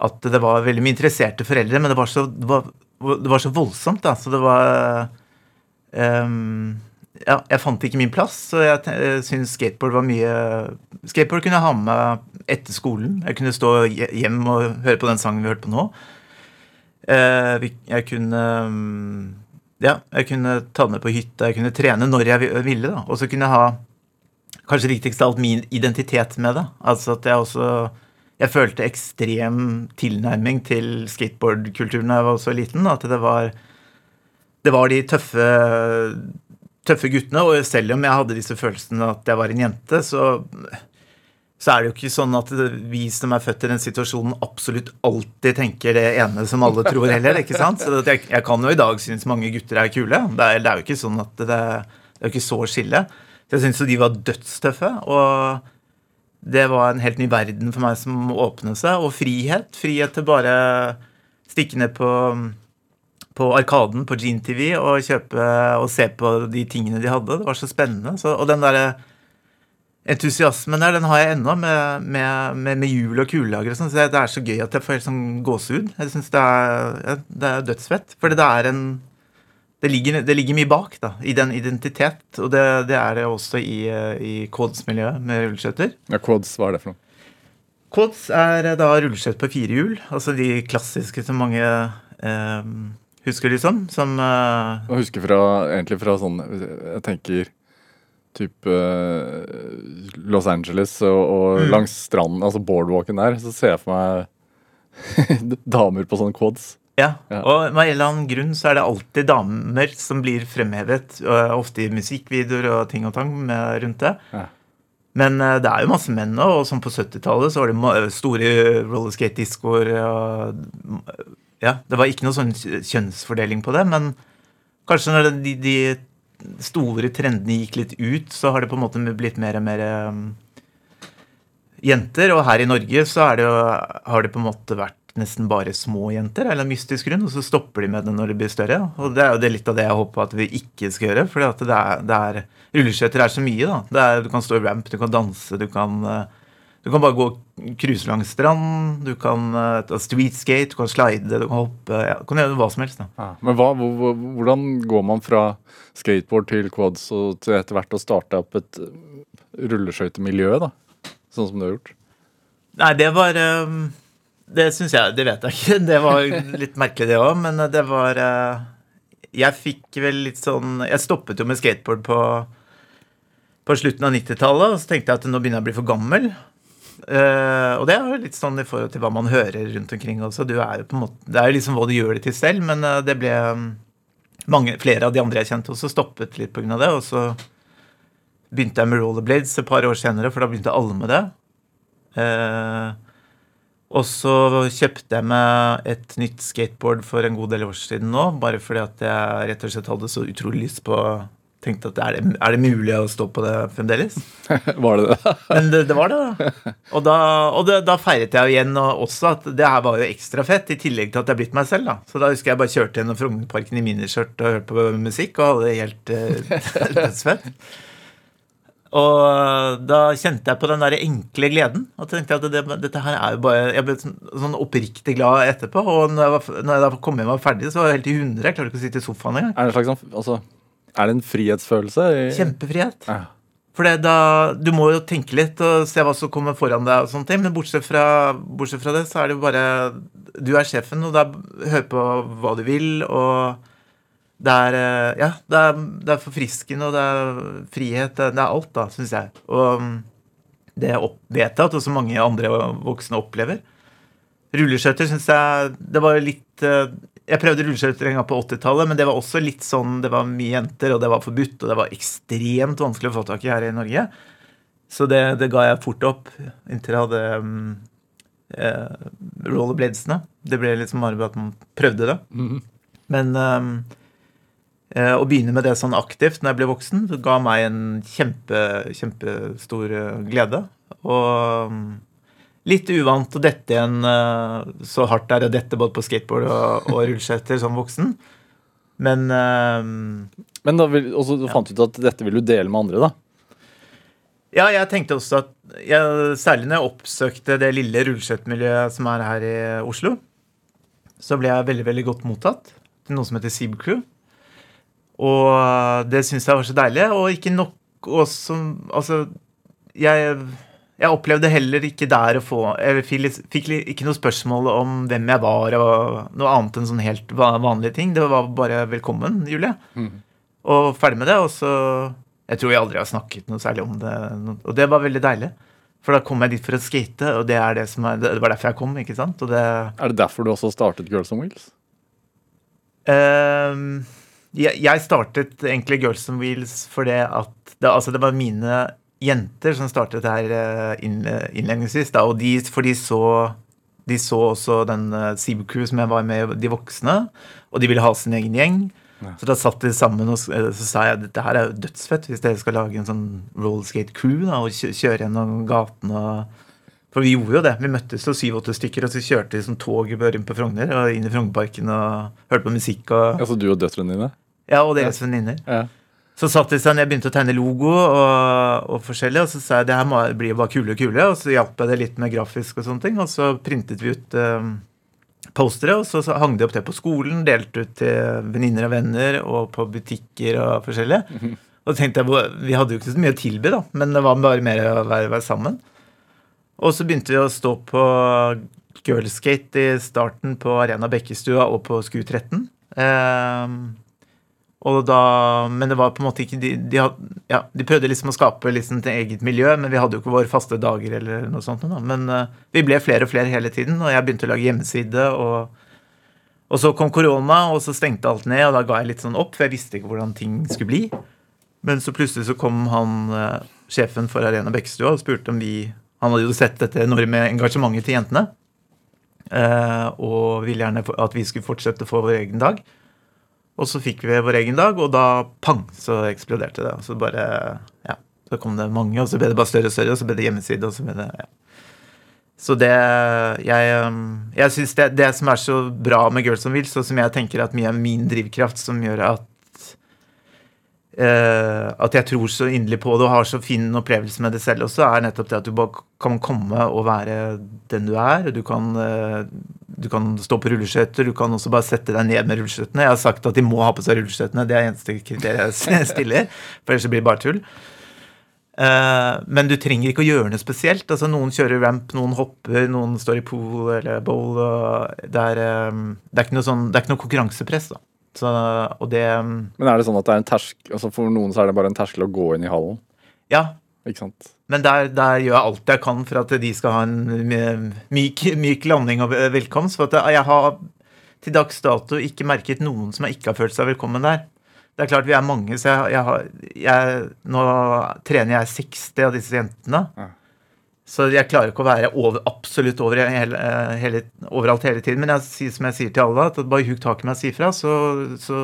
At det var veldig mye interesserte foreldre, men det var så, det var, det var så voldsomt. da, så det var um, ja, jeg fant ikke min plass, så jeg te- syntes skateboard var mye Skateboard kunne jeg ha med meg etter skolen. Jeg kunne stå hjem og høre på den sangen vi hørte på nå. Eh, Jeg kunne mm, Ja, jeg kunne ta den med på hytta, jeg kunne trene når jeg ville, da. Og så kunne jeg ha kanskje viktigst av alt min identitet med det. Altså at jeg også Jeg følte ekstrem tilnærming til skateboardkulturen da jeg var så liten. At det var Det var de tøffe tøffe guttene, og selv om jeg hadde disse følelsene at jeg var en jente, så, så er det jo ikke sånn at vi som er født i den situasjonen, absolutt alltid tenker det ene som alle tror heller. ikke sant? Så jeg, jeg kan jo i dag synes mange gutter er kule. Det er, det er jo ikke sånn at det, det er jo ikke så skille. Så jeg syntes jo de var dødstøffe. og det var en helt ny verden for meg som åpnet seg. Og frihet. Frihet til bare stikke ned på, på Arkaden på Gene TV og kjøpe og se på de tingene de hadde. Det var så spennende. Så, og den derre entusiasmen der, den har jeg ennå, med, med, med, med hjul og kulelager og sånn. Så det er så gøy at jeg får helt sånn gåsehud. Jeg syns det, det er dødsfett. Fordi det er en det ligger, det ligger mye bak da, i den identitet, og det, det er det også i, eh, i Quads-miljøet med rulleskøyter. Ja, Quads, hva er det for noe? Quads er da rulleskøyter på fire hjul, altså de klassiske som mange eh, husker, liksom. Som eh, Jeg husker fra, egentlig fra sånn Jeg tenker type eh, Los Angeles og, og Mm. langs stranden, altså boardwalken der, så ser jeg for meg <laughs> damer på sånne quads. Ja, og med en eller annen grunn så er det alltid damer som blir fremhevet, ofte i musikkvideoer og ting og tang med, rundt det. Ja. Men øh, det er jo masse menn nå, og som på 70-tallet så var det ma- store rollerskate-diskoer. og, Ja, det var ikke noe sånn kjønnsfordeling på det, men kanskje når de, de store trendene gikk litt ut, så har det på en måte blitt mer og mer øh, jenter. Og her i Norge så det jo, har det på en måte vært nesten bare små jenter, eller en mystisk grunn, og så stopper de med det når de blir større. Og det er jo det litt av det jeg håper at vi ikke skal gjøre. For det er, det er, rulleskøyter er så mye, da. Det er, du kan stå i ramp, du kan danse, du kan eh, Du kan bare gå og cruise langs strand, du kan uh, ta streetskate, du kan slide, du kan hoppe ja, Du kan gjøre hva som helst. da. Ja. Men hva, hvor- hvor- hvordan går man fra skateboard til quads og til etter hvert å starte opp et rulleskøytemiljø, da? Sånn som du har gjort? Nei, det var um, Det syns jeg Det vet jeg ikke. <laughs> Det var litt merkelig, det òg, men det var uh, Jeg fikk vel litt sånn Jeg stoppet jo med skateboard på, på slutten av 90-tallet, og så tenkte jeg at nå begynner jeg å bli for gammel. Uh, og det er jo litt sånn i forhold til hva man hører rundt omkring også. Du er jo på en måte, det er jo liksom hva du gjør det til selv, men uh, det ble mange, Flere av de andre jeg kjente også, stoppet litt pga. det. Og så begynte jeg med rollerblades et par år senere, for da begynte alle med det. Eh, og så kjøpte jeg meg et nytt skateboard for en god del år siden nå, bare fordi at jeg rett og slett hadde så utrolig lyst på Tenkte at er det, er det mulig å stå på det fremdeles? <laughs> Var det det? Men det, det var det, da. Og, da, og det, da feiret jeg jo igjen også at det her var jo ekstra fett, i tillegg til at jeg er blitt meg selv. da. Så da husker jeg bare kjørte gjennom Frognerparken i miniskjørt og hørte på musikk og hadde det helt uh, <laughs> dødsfett. Og da kjente jeg på den der enkle gleden. Og tenkte at det, dette her er jo bare Jeg ble sånn, sånn oppriktig glad etterpå. Og når jeg, var, når jeg da kom hjem og var ferdig, så var jeg helt i hundre. Jeg klarte ikke å sitte i sofaen engang. Er det slags sånn, altså, er det en frihetsfølelse? Kjempefrihet. Ja. For da, du må jo tenke litt og se hva som kommer foran deg, og sånne ting, men bortsett fra, bortsett fra det, så er det jo bare Du er sjefen, og da hør på hva du vil, og det er eh, Ja, det er, det er forfriskende, og det er frihet. Det er, alt, da, syns jeg. Og mm, det vet jeg at også mange andre voksne opplever. Rulleskøyter syns jeg Det var litt eh, Jeg prøvde rulleskøyter en gang på 80-tallet, men det var også litt sånn Det var mye jenter, og det var forbudt, og det var ekstremt vanskelig å få tak i her i Norge. Så det, det ga jeg fort opp inntil jeg hadde um, eh, rollerbladesene. Det ble liksom bare at man prøvde det. Mhm. Men um, å begynne med det sånn aktivt når jeg ble voksen, det ga meg en kjempe, kjempestor eh, glede. Og um, litt uvant å dette igjen eh, så hardt er det å dette både på skateboard og, og rulleskøyter som voksen. Men Men da vil, og så fant du ut at dette vil du dele med andre, da? Ja, jeg tenkte også at jeg, Særlig når jeg oppsøkte det lille rulleskøytemiljøet som er her i Oslo, så ble jeg veldig veldig godt mottatt til noe som heter Seab Crew. Og det syns jeg var så deilig. Og ikke nok også Altså, jeg, jeg opplevde heller ikke der å få Jeg fikk, fikk ikke noe spørsmål om hvem jeg var, og noe annet enn sånn helt vanlige ting. Det var bare 'velkommen, Julie'. Og ferdig med det. Og så Jeg tror jeg aldri har snakket noe særlig om det. Og det var veldig deilig. For da kom jeg dit for å skate, og det, er det, som er, det var derfor jeg kom. ikke sant? Og det, Er det derfor du også startet Girls on Wheels? Ehm, jeg, jeg startet egentlig Girls on Wheels fordi at det, altså det var mine jenter som startet det her eh, innledningsvis. Da, og de, for de så, de så også den uh, Seab Crew som jeg var med, de voksne, og de ville ha sin egen gjeng. Så da satt de sammen, og eh, så sa jeg dette her er jo dødsfett hvis dere skal lage en sånn rollskate crew da, og kjøre gjennom gaten For vi gjorde jo det. Vi møttes jo syv-åtte stykker, og så kjørte vi som tog rundt på Frogner og inn i Frognerparken og hørte på musikk. og Altså du og døtrene dine? Ja, og deres venninner. Ja. Så satt de seg ned, begynte å tegne logo og, og forskjellig, og så sa jeg det her blir bare kule og kule, og så hjalp jeg det litt med grafisk og sånne ting, og så printet vi ut eh, postere, og så, så hang de opp det på skolen, delte ut til venninner og venner, og på butikker og forskjellig. Og så tenkte jeg, Vi hadde jo ikke så mye å tilby, da, men det var bare mer å være, være sammen. Og så begynte vi å stå på girlskate i starten på Arena Bekkestua og på SKU 13. Eh, og da, men det var på en måte ikke De, de, had, ja, de prøvde liksom å skape liksom et eget miljø, men vi hadde jo ikke våre faste dager. eller noe sånt. Da. Men uh, vi ble flere og flere hele tiden, og jeg begynte å lage hjemmeside. Og, og så kom korona, og så stengte alt ned, og da ga jeg litt sånn opp, for jeg visste ikke hvordan ting skulle bli. Men så plutselig så kom han, uh, sjefen for Arena Bekkestua og spurte om vi Han hadde jo sett dette enorme engasjementet til jentene, Uh, og ville gjerne at vi skulle fortsette få vår egen dag. Og så fikk vi vår egen dag, og da pang, så eksploderte det. Og så bare, ja, så kom det mange, og så ble det bare større og større, og så ble det hjemmeside, og så ble det, ja. Så det Jeg, um, jeg syns det, det som er så bra med Girls on Wheels, og som jeg tenker at mye av min drivkraft som gjør at eh, At jeg tror så inderlig på det og har så fin opplevelse med det selv også, er nettopp det at du bare kan komme og være den du er. og Du kan, eh, du kan stå på rulleskøyter, du kan også bare sette deg ned med rulleskøytene. Jeg har sagt at de må ha på seg rulleskøytene, det er eneste kriteriet jeg <laughs> stiller. For ellers blir det bare tull. Eh, men du trenger ikke å gjøre noe spesielt. altså Noen kjører ramp, noen hopper, noen står i pool eller bowl. Det er, eh, det er, sånn, det er ikke noe konkurransepress. da. Så, det Men er det sånn at det er en tersk, altså for noen så er det bare en terskel å gå inn i hallen? Ja, Ikke sant? Men der, der gjør jeg alt jeg kan for at de skal ha en myk, myk landing og velkomst. For at jeg har til dags dato ikke merket noen som ikke har følt seg velkommen der. Det er klart vi er mange, så jeg, jeg har, jeg, nå trener jeg 60 av disse jentene. Ja. Så jeg klarer ikke å være over, absolutt over hele, hele, overalt hele tiden. Men jeg sier som jeg sier til alle, at bare hugg tak i meg og si fra, så, så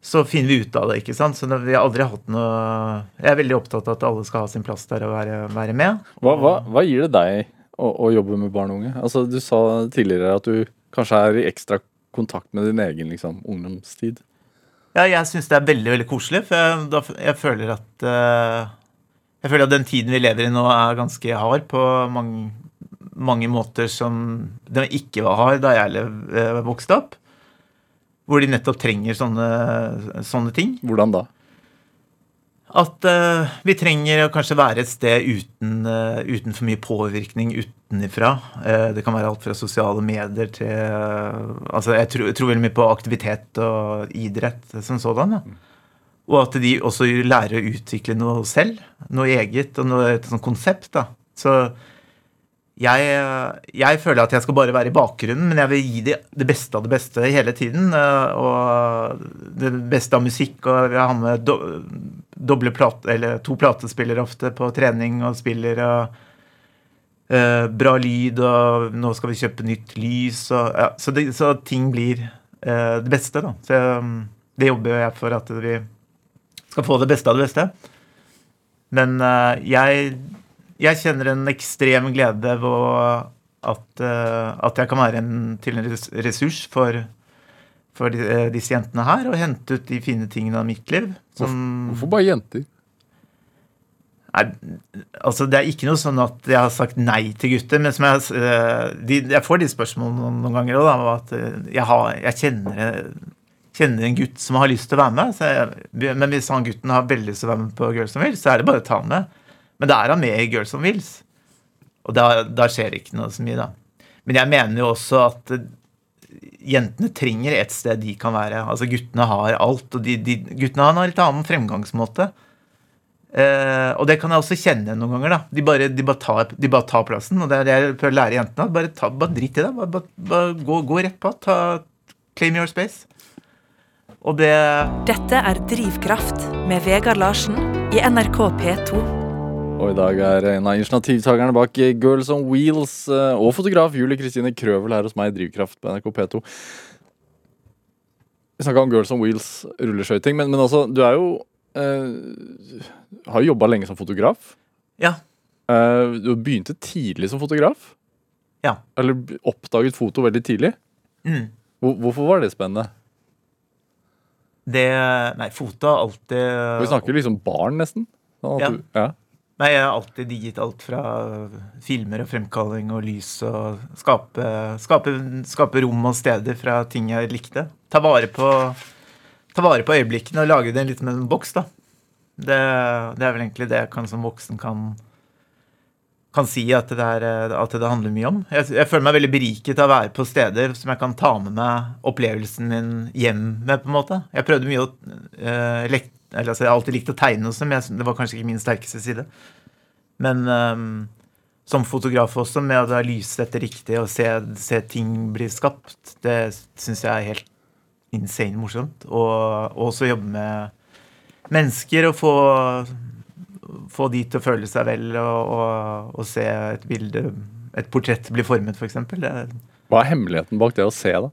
så finner vi ut av det. ikke sant? Så vi har aldri hatt noe Jeg er veldig opptatt av at alle skal ha sin plass der og være, være med. Hva, hva, hva, gir det deg å, å, jobbe med barn og unge? Altså, Du sa tidligere at du kanskje er i ekstra kontakt med din egen liksom, ungdomstid. Ja, jeg syns det er veldig veldig koselig. For jeg, da, jeg føler at uh, Jeg føler at den tiden vi lever i nå, er ganske hard på mange, mange måter som den ikke var hard da jeg uh, vokste opp hvor de nettopp trenger sånne, sånne ting. Hvordan da? At uh, vi trenger å kanskje være et sted uten, uh, uten for mye påvirkning utenifra. Uh, det kan være alt fra sosiale medier til altså Jeg tror, tror, veldig mye på aktivitet og idrett som sådan. Ja. Og at de også lærer å utvikle noe selv. Noe eget og noe, et sånt konsept. da. Så jeg, jeg, føler at jeg skal bare være i bakgrunnen, men jeg vil gi det, det beste av det beste hele tiden. Eh, og det beste av musikk. Og jeg har med do, plate, eller to platespillere ofte på trening og spiller. og uh, Bra lyd, og nå skal vi kjøpe nytt lys. Og, ja, så, det, så, ting blir uh, det beste, da. Så um, det jobber jeg for at vi skal få det beste av det beste. Men uh, jeg jeg kjenner en ekstrem glede ved at, uh, at jeg kan være en, til en ressurs for, for de, uh, disse jentene her, og hente ut de fine tingene av mitt liv. Som, Hvorfor bare jenter? Nei, altså Det er ikke noe sånn at jeg har sagt nei til gutter. Men som jeg, uh, de, jeg får de spørsmålene noen, ganger òg, at jeg, har, jeg kjenner, kjenner, en gutt som har lyst til å være med. Jeg, men hvis han gutten har veldig lyst til å være med på Girls on Wheels, så er det bare å ta han med. Men da er han med i Girls on Wheels. Og da, da skjer ikke noe så mye, da. Men jeg mener jo også at eh, jentene trenger et sted de kan være. Altså Guttene har alt, og de, de, guttene har en litt annen fremgangsmåte. Eh, og det kan jeg også kjenne noen ganger. da. De bare, de bare, tar, de bare tar, plassen. Og det er det jeg prøver å lære jentene. Bare, ta, bare drit i det. Bare, bare gå, gå, rett på. Ta, claim your space. Og det Dette er Drivkraft med Vegard Larsen i NRK P2. Og i dag er en av initiativtakerne bak Girls on Wheels eh, og fotograf Julie Kristine Krøvel her hos meg i Drivkraft på NRK P2. Vi snakka om Girls on Wheels, rulleskøyting, men, men altså, du er jo eh, Har jo jobba lenge som fotograf. Ja. Eh, du begynte tidlig som fotograf. Ja. Eller oppdaget foto veldig tidlig. Mm. Hvor, hvorfor var det spennende? Det Nei, foto har alltid Vi snakker liksom barn, nesten. Sånn ja. Du, ja. Nei, jeg har alltid digget alt fra filmer og fremkalling og lys og skape, skape, skape, rom og steder fra ting jeg likte. Ta vare på, ta vare på øyeblikkene og lage det litt med en boks, da. Det, det, er vel egentlig det jeg kan som voksen kan, kan si at det, er, at det, handler mye om. Jeg, jeg, føler meg veldig beriket av å være på steder som jeg kan ta med meg opplevelsen min hjem med, på en måte. Jeg prøvde mye å uh, lek, eller, altså, Jeg har alltid likt å tegne også, men det var kanskje ikke min sterkeste side. Men um, som fotograf også, med å lyse dette riktig og se, se, ting bli skapt, det syns jeg er helt insane morsomt. Og, og også jobbe med mennesker og få, få de til å føle seg vel og, og, og se et bilde, et portrett bli formet, f.eks. For Hva er hemmeligheten bak det å se, da?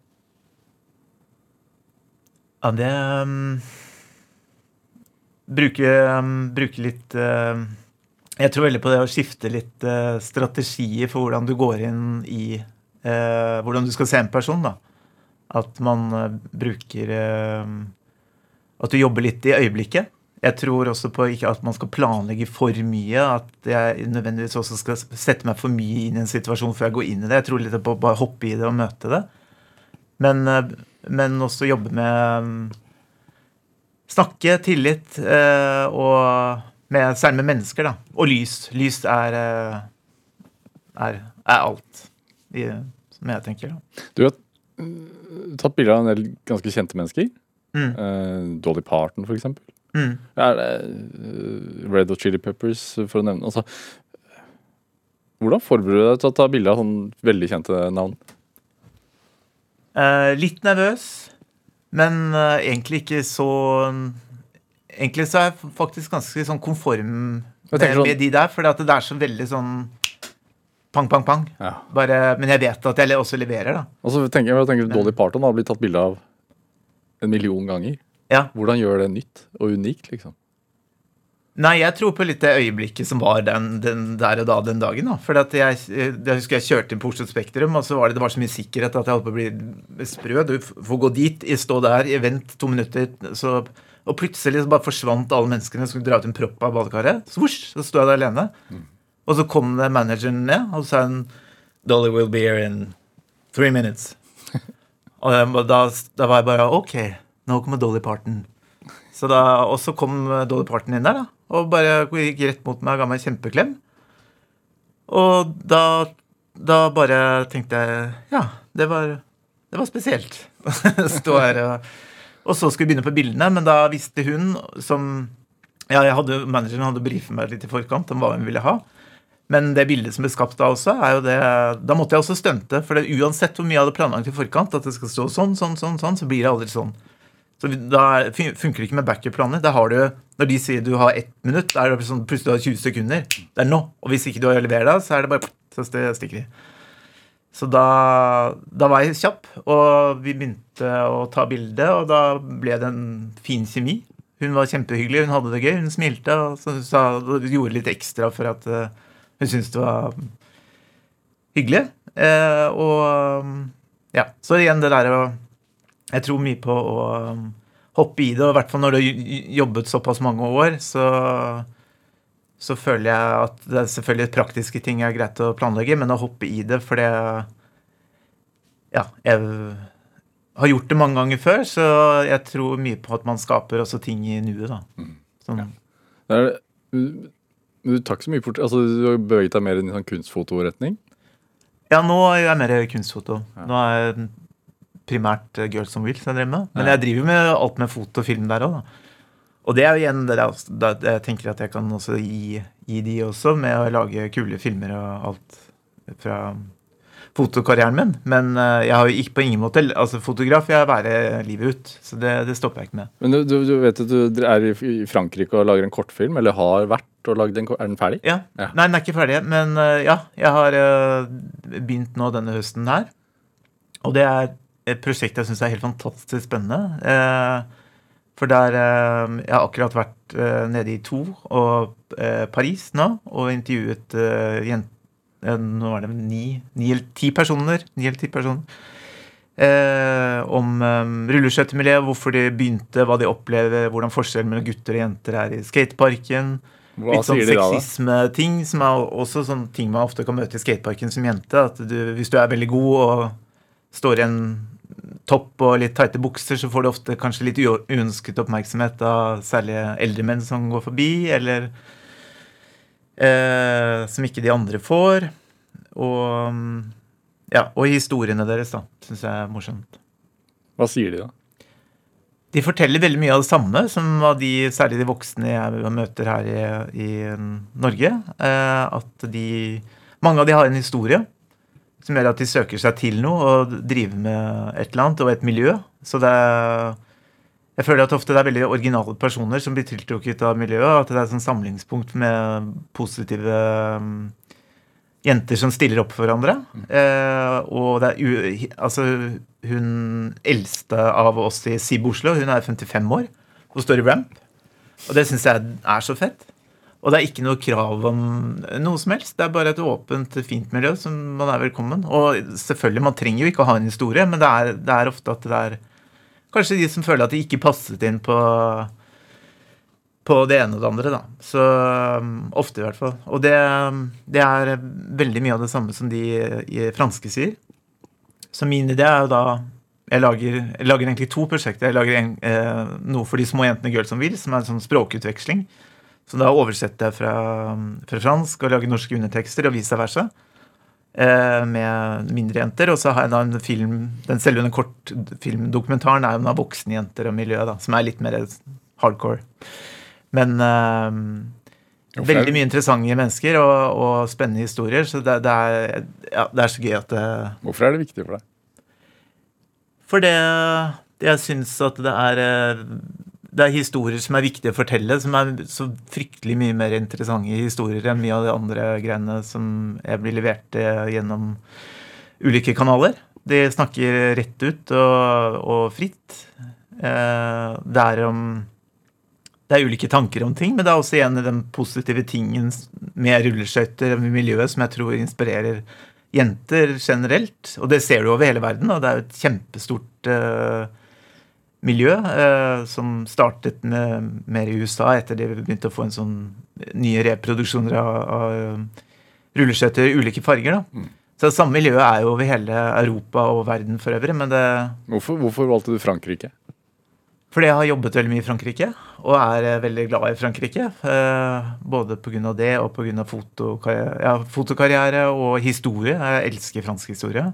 Ja, det um bruke, um, bruke litt uh, Jeg tror veldig på det å skifte litt uh, strategier for hvordan du går inn i uh, Hvordan du skal se en person. da. At man bruker at du jobber litt i øyeblikket. Jeg tror også på ikke at man skal planlegge for mye. At jeg nødvendigvis også skal sette meg for mye inn i en situasjon før jeg går inn i det. Jeg tror litt på å bare hoppe i det og møte det. Men, men også jobbe med Snakke, tillit, eh, og med, særlig med mennesker, da. Og lys. Lys er, eh, er, er alt, i, som jeg tenker. da. Du har tatt bilder av en del ganske kjente mennesker. Mm. Eh, Dolly Parton, for eksempel. Mm. Er Red og Chili Peppers, for å nevne altså, Hvordan forbereder du deg til å ta bilde av sånn veldig kjente navn? Eh, litt nervøs, men uh, egentlig ikke så Egentlig så er jeg faktisk ganske sånn konform med, sånn- med de der, for det er så veldig sånn pang, pang, pang. Ja. Bare, men jeg vet at jeg også leverer, da. Og så tenker jeg, jeg tenker Dolly Parton har blitt tatt bilde av en million ganger. Ja. Hvordan gjør det nytt og unikt, liksom? Nei, jeg tror på litt det øyeblikket som var den, den der og da den dagen. da. For jeg, jeg husker jeg kjørte inn på Oslo Spektrum, og så var det, det var så mye sikkerhet at jeg holdt på å bli sprø. Du får gå dit, stå der, vent to minutter, så, og plutselig så bare forsvant alle menneskene. Skulle dra ut en propp av badekaret. Svosj, så sto jeg der alene. Og så kom manageren ned, og sa en, Dolly will be here in three minutes. <laughs> og da, da var jeg bare OK, nå kommer Dolly Parton. Så da, og så kom Dolly Parton inn der, da. Og bare gikk rett mot meg og ga meg en kjempeklem. Og da, da bare tenkte jeg Ja, det var, det var spesielt. <laughs> Stå her og Og så skulle vi begynne på bildene, men da visste hun som Ja, jeg hadde, manageren hadde brifet meg litt i forkant om hva hun ville ha. Men det bildet som ble skapt da også, er jo det Da måtte jeg også stunte. For det, uansett hvor mye jeg hadde planlagt i forkant, at det skal stå sånn, sånn, sånn, sånn, så blir det aldri sånn. Så da funker det ikke med backup-planer. Da har du, Når de sier du har ett minutt, da er det sånn, plutselig du har 20 sekunder. Det er nå. Og hvis ikke du har levert da, så er det bare så st- stikker de. Så da, da var jeg kjapp, og vi begynte å ta bilde, og da ble det en fin kjemi. Hun var kjempehyggelig, hun hadde det gøy, hun smilte og så sa, gjorde litt ekstra for at uh, hun syntes det var hyggelig. Uh, og ja, så igjen det der å Jeg tror mye på å um, hoppe i det, og i hvert fall når du har jobbet såpass mange år, så så føler jeg at det er selvfølgelig praktiske ting er greit å planlegge, men å hoppe i det for det Ja, jeg har gjort det mange ganger før, så jeg tror mye på at man skaper også ting i nuet, da. Sånn, Det er, men du tar ikke så mye for Altså, du har beveget deg mer i en sånn kunstfotoretning? Ja, nå er jeg mer kunstfoto. Nå er jeg primært eh, Girls on Wheels jeg driver med. Men jeg driver med alt med foto og film der òg. Og det er jo igjen det der, jeg tenker at jeg kan også gi, gi de også, med å lage kule filmer og alt fra fotokarrieren min. Men eh, jeg har jo ikke på ingen måte Altså, fotograf vil jeg være livet ut. Så det, det stopper jeg ikke med. Men du, du, vet at du er i Frankrike og lager en kortfilm, eller har vært og lagd en Er den ferdig? Ja. Ja. Nei, den er ikke ferdig, men eh, ja. Jeg har begynt nå denne høsten her. Og det er et prosjekt jeg syns er helt fantastisk spennende. Eh, for der eh, Jeg har akkurat vært eh, nede i to og Paris nå og intervjuet jenter Nå var det ni, ni eller ti personer. Ni eller ti personer. Eh, om eh, rulleskøytemiljøet, hvorfor de begynte, hva de opplever, hvordan forskjellen mellom gutter og jenter er i skateparken. Hva Litt sånn sexisme-ting, som er også sånn ting man ofte kan møte i skateparken som jente. At du, hvis du er veldig god og står i en topp og litt tighte bukser, så får du ofte kanskje litt uønsket oppmerksomhet av særlig eldre menn som går forbi, eller eh, som ikke de andre får. Og mm, ja, og historiene deres, da, syns jeg er morsomt. Hva sier de da? De forteller veldig mye av det samme som av de, særlig de voksne jeg møter her i, i Norge. Eh, at de Mange av de har en historie som gjør at de søker seg til noe og driver med et eller annet og et miljø. Så det Jeg føler at ofte det er veldig originale personer som blir tiltrukket av miljøet. At det er et sånn samlingspunkt med positive mm, jenter som stiller opp for hverandre. Eh, og det er Altså, hun eldste av oss i SIB Oslo, hun er 55 år og står i ramp. Og det syns jeg er så fett. Og det er ikke noe krav om noe som helst. Det er bare et åpent, fint miljø som man er velkommen. Og selvfølgelig, man trenger jo ikke å ha en historie, men det er, det er ofte at det er kanskje de som føler at de ikke passet inn på på det ene og det andre, da. Så um, ofte, i hvert fall. Og det, det, er veldig mye av det samme som de i franske sier. Så min idé er jo da Jeg lager, jeg lager egentlig to prosjekter. Jeg lager en, eh, noe for de små jentene Girls som vil, som er en sånn språkutveksling. Så da oversetter jeg fra, fra fransk og lager norske undertekster, og vice versa. Eh, med mindre jenter. Og så har jeg da en film Den selve den kortfilmdokumentaren er jo av voksne jenter og miljø, da, som er litt mer hardcore. Men uh, veldig mye interessante mennesker og, og spennende historier. Så det, det, er, ja, det, er, så gøy at det Hvorfor er det viktig for deg? For det Jeg syns at det er eh, det er historier som er viktige å fortelle, som er så fryktelig mye mer interessante historier enn mye av de andre greiene som jeg blir levert eh, gjennom ulike kanaler. De snakker rett ut og, og fritt. det er det er ulike tanker om ting, men det er også igjen den positive tingen med rulleskøyter og miljøet som jeg tror inspirerer jenter generelt. Og det ser du over hele verden, og det er jo et kjempestort uh, miljø eh, som startet med, mer i USA etter de begynte å få en sånn nye reproduksjoner av, av rulleskøyter i ulike farger. da. Mm. Så det samme miljøet er jo over hele Europa og verden for øvrig. men det... Hvorfor, hvorfor valgte du Frankrike? Fordi jeg har jobbet veldig mye i Frankrike og er eh, veldig glad i Frankrike. Eh, både pga. det og pga. Fotokarriere, ja, fotokarriere og historie. Jeg elsker fransk historie.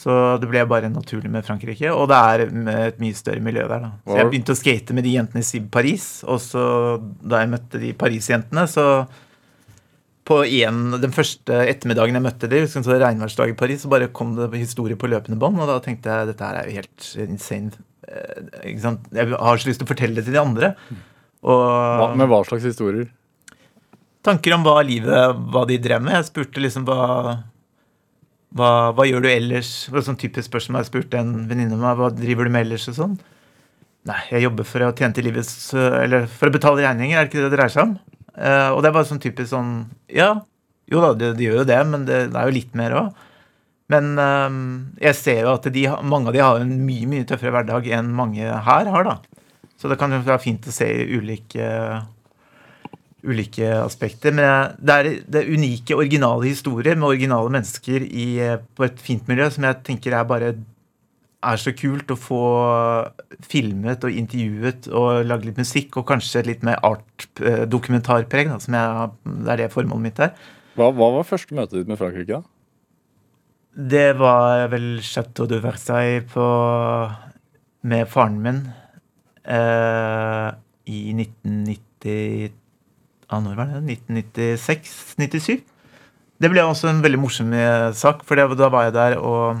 Så det ble bare naturlig med Frankrike. Og det er et mye større miljø der. da. Så jeg begynte å skate med de jentene i Paris. Og så da jeg møtte de Paris-jentene, så på en, den første ettermiddagen jeg møtte dem, så regnværsdag i Paris, så bare kom det historie på løpende bånd. Og da tenkte jeg dette er jo helt insane Eh, jeg har så lyst til å fortelle det til de andre. Og, hva, med hva slags historier? Tanker om hva livet Hva de drev med. Jeg spurte liksom hva hva, hva gjør du ellers? Det var sånn typisk spørsmål jeg spurte en venninne meg. Hva driver du med ellers? og sånn. Nei, jeg jobber for å tjene til livets Eller for å betale regninger, er det ikke det det dreier seg om? Uh, og det er bare sånn typisk sånn Ja, jo da, de, de gjør jo det, men det, det er jo litt mer òg. Men uh, jeg ser jo at de, mange av de har en mye mye tøffere hverdag enn mange her har. da. Så det kan være fint å se ulike, ulike aspekter. Men det er, det er unike, originale historier med originale mennesker i, på et fint miljø som jeg tenker er bare er så kult å få filmet og intervjuet og lagd litt musikk, og kanskje litt mer art-dokumentarpreg. Eh, det er det formålet mitt er. Hva, hva var første møtet ditt med Frankrike? da? Det var vel Chateau de Versailles på, med faren min eh, i 1990 ah, Når var det? 1996-97. Det ble også en veldig morsom eh, sak, for da var jeg der og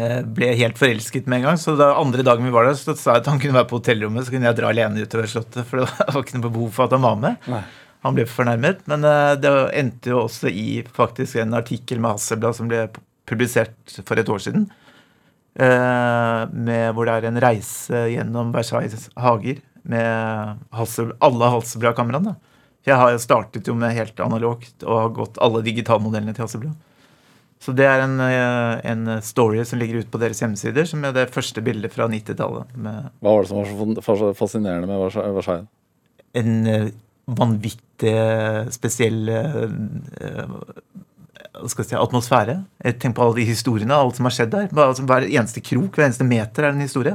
eh, ble helt forelsket med en gang. Så da andre dagen vi var der, så sa jeg at han kunne være på hotellrommet, så kunne jeg dra alene utover Slottet. For det var <laughs> ikke noe behov for at han var med. Nei han ble fornærmet. Men uh, det endte jo også i faktisk en artikkel med Hasselblad som ble publisert for et år siden. Med, hvor det er en reise gjennom Versailles hager med Hassel, alle Hasselblad-kameraene. Jeg har startet jo med helt analogt og har gått alle digitalmodellene til Hasselblad. Så det er en, eh, en, story som ligger ute på deres hjemmesider, som er det første bildet fra 90-tallet. Hva var det som var så fascinerende med Versailles? En vanvittig spesiell uh, skal si, atmosfære. Tenk på alle de historiene, alt som har skjedd der. Altså, hver eneste krok, hver eneste meter er en historie.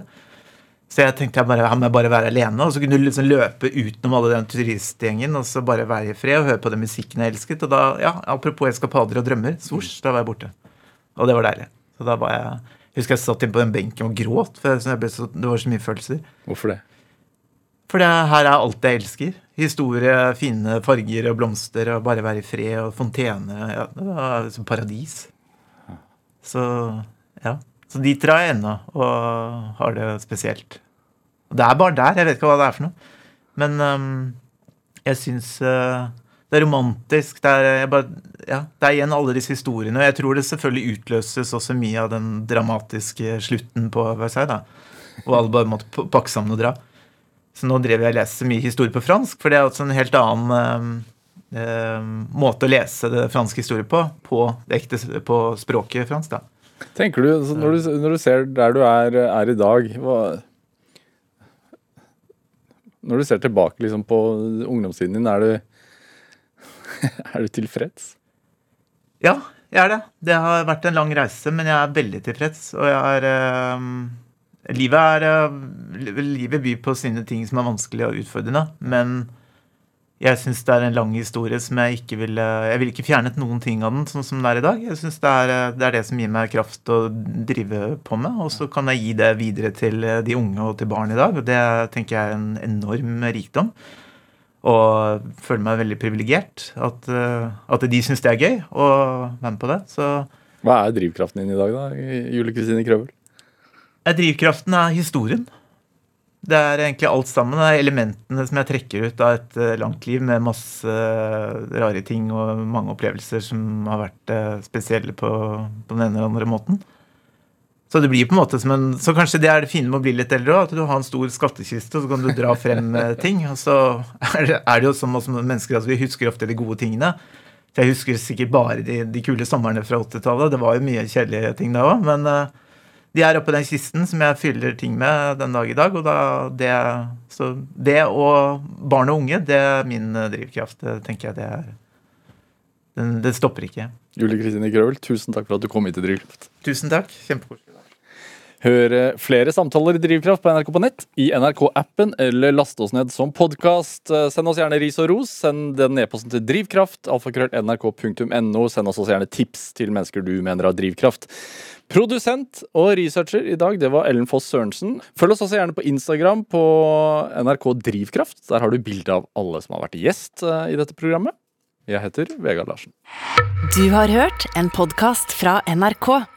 Så jeg tenkte jeg bare, han må bare være alene. Og så kunne du liksom løpe utenom alle den turistgjengen og så bare være i fred og høre på den musikken jeg elsket. Og da, ja, apropos eskapader og drømmer, svosj, da var jeg borte. Og det var deilig. Så da var jeg, jeg husker jeg satt inne på den benken og gråt, for så, det var så mye følelser. Hvorfor det? For det her er alt jeg elsker. Historie, fine farger og blomster og bare være i fred og fontene. Ja, det var som paradis. Så ja. Så dit drar jeg ennå og har det spesielt. Og det er bare der. Jeg vet ikke hva det er for noe. Men um, jeg syns uh, det er romantisk. Det er, bare, ja, det er igjen alle disse historiene. Og jeg tror det selvfølgelig utløses også mye av den dramatiske slutten på Versailles. da. Og alle bare måtte pakke sammen og dra. Så nå drev jeg og leste mye historie på fransk, for det er også en helt annen eh, måte å lese det franske historie på, på, ekte, på språket fransk. da. Tenker du, når, du når du ser der du er, er i dag hva, Når du ser tilbake liksom, på ungdomstiden din, er du, <laughs> er du tilfreds? Ja, jeg er det. Det har vært en lang reise, men jeg er veldig tilfreds. Og jeg er øh, Livet er øh, Livet byr på sine ting som er vanskelig og utfordrende, men jeg syns det er en lang historie som jeg ikke vil Jeg vil ikke fjernet noen ting av den sånn som det er i dag. Jeg syns det, det, er det som gir meg kraft å drive på med. Og så kan jeg gi det videre til de unge og til barn i dag. Og det tenker jeg er en enorm rikdom. Og føler meg veldig privilegert. At, at, de syns det er gøy å være med på det. Så Hva er drivkraften din i dag, da, Julie Kristine Krøvel? Drivkraften er historien. Det er egentlig alt sammen. Det er elementene som jeg trekker ut av et uh, langt liv med masse uh, rare ting og mange opplevelser som har vært uh, spesielle på, på, den ene eller andre måten. Så det blir på en måte som en, så kanskje det er det fine med å bli litt eldre òg. At du har en stor skattkiste, og så kan du dra frem ting. Og så er det, er det jo som oss mennesker at vi husker ofte de gode tingene. Jeg husker sikkert bare de, de kule somrene fra 80-tallet. Det var jo mye kjedelige ting da òg. Men de er oppi den kisten som jeg fyller ting med den dag i dag. Og da, det, så det og barn og unge, det er min eh, drivkraft. Det tenker jeg det er Den, den stopper ikke. Julie Kristine Grøvel, tusen takk for at du kom hit til Drivkraft. Tusen takk. Kjempekoselig. Hør flere samtaler i Drivkraft på NRK på nett, i NRK-appen, eller last oss ned som podkast. Send oss gjerne ris og ros. Send den e-posten til drivkraft. alfakrøll.nrk.no. Send oss også gjerne tips til mennesker du mener har drivkraft. Produsent og researcher i dag, det var Ellen Foss Sørensen. Følg oss også gjerne på Instagram på NRK Drivkraft. Der har du bilde av alle som har vært gjest eh, i dette programmet. Jeg heter Vegard Larsen. Du har hørt en podkast fra NRK.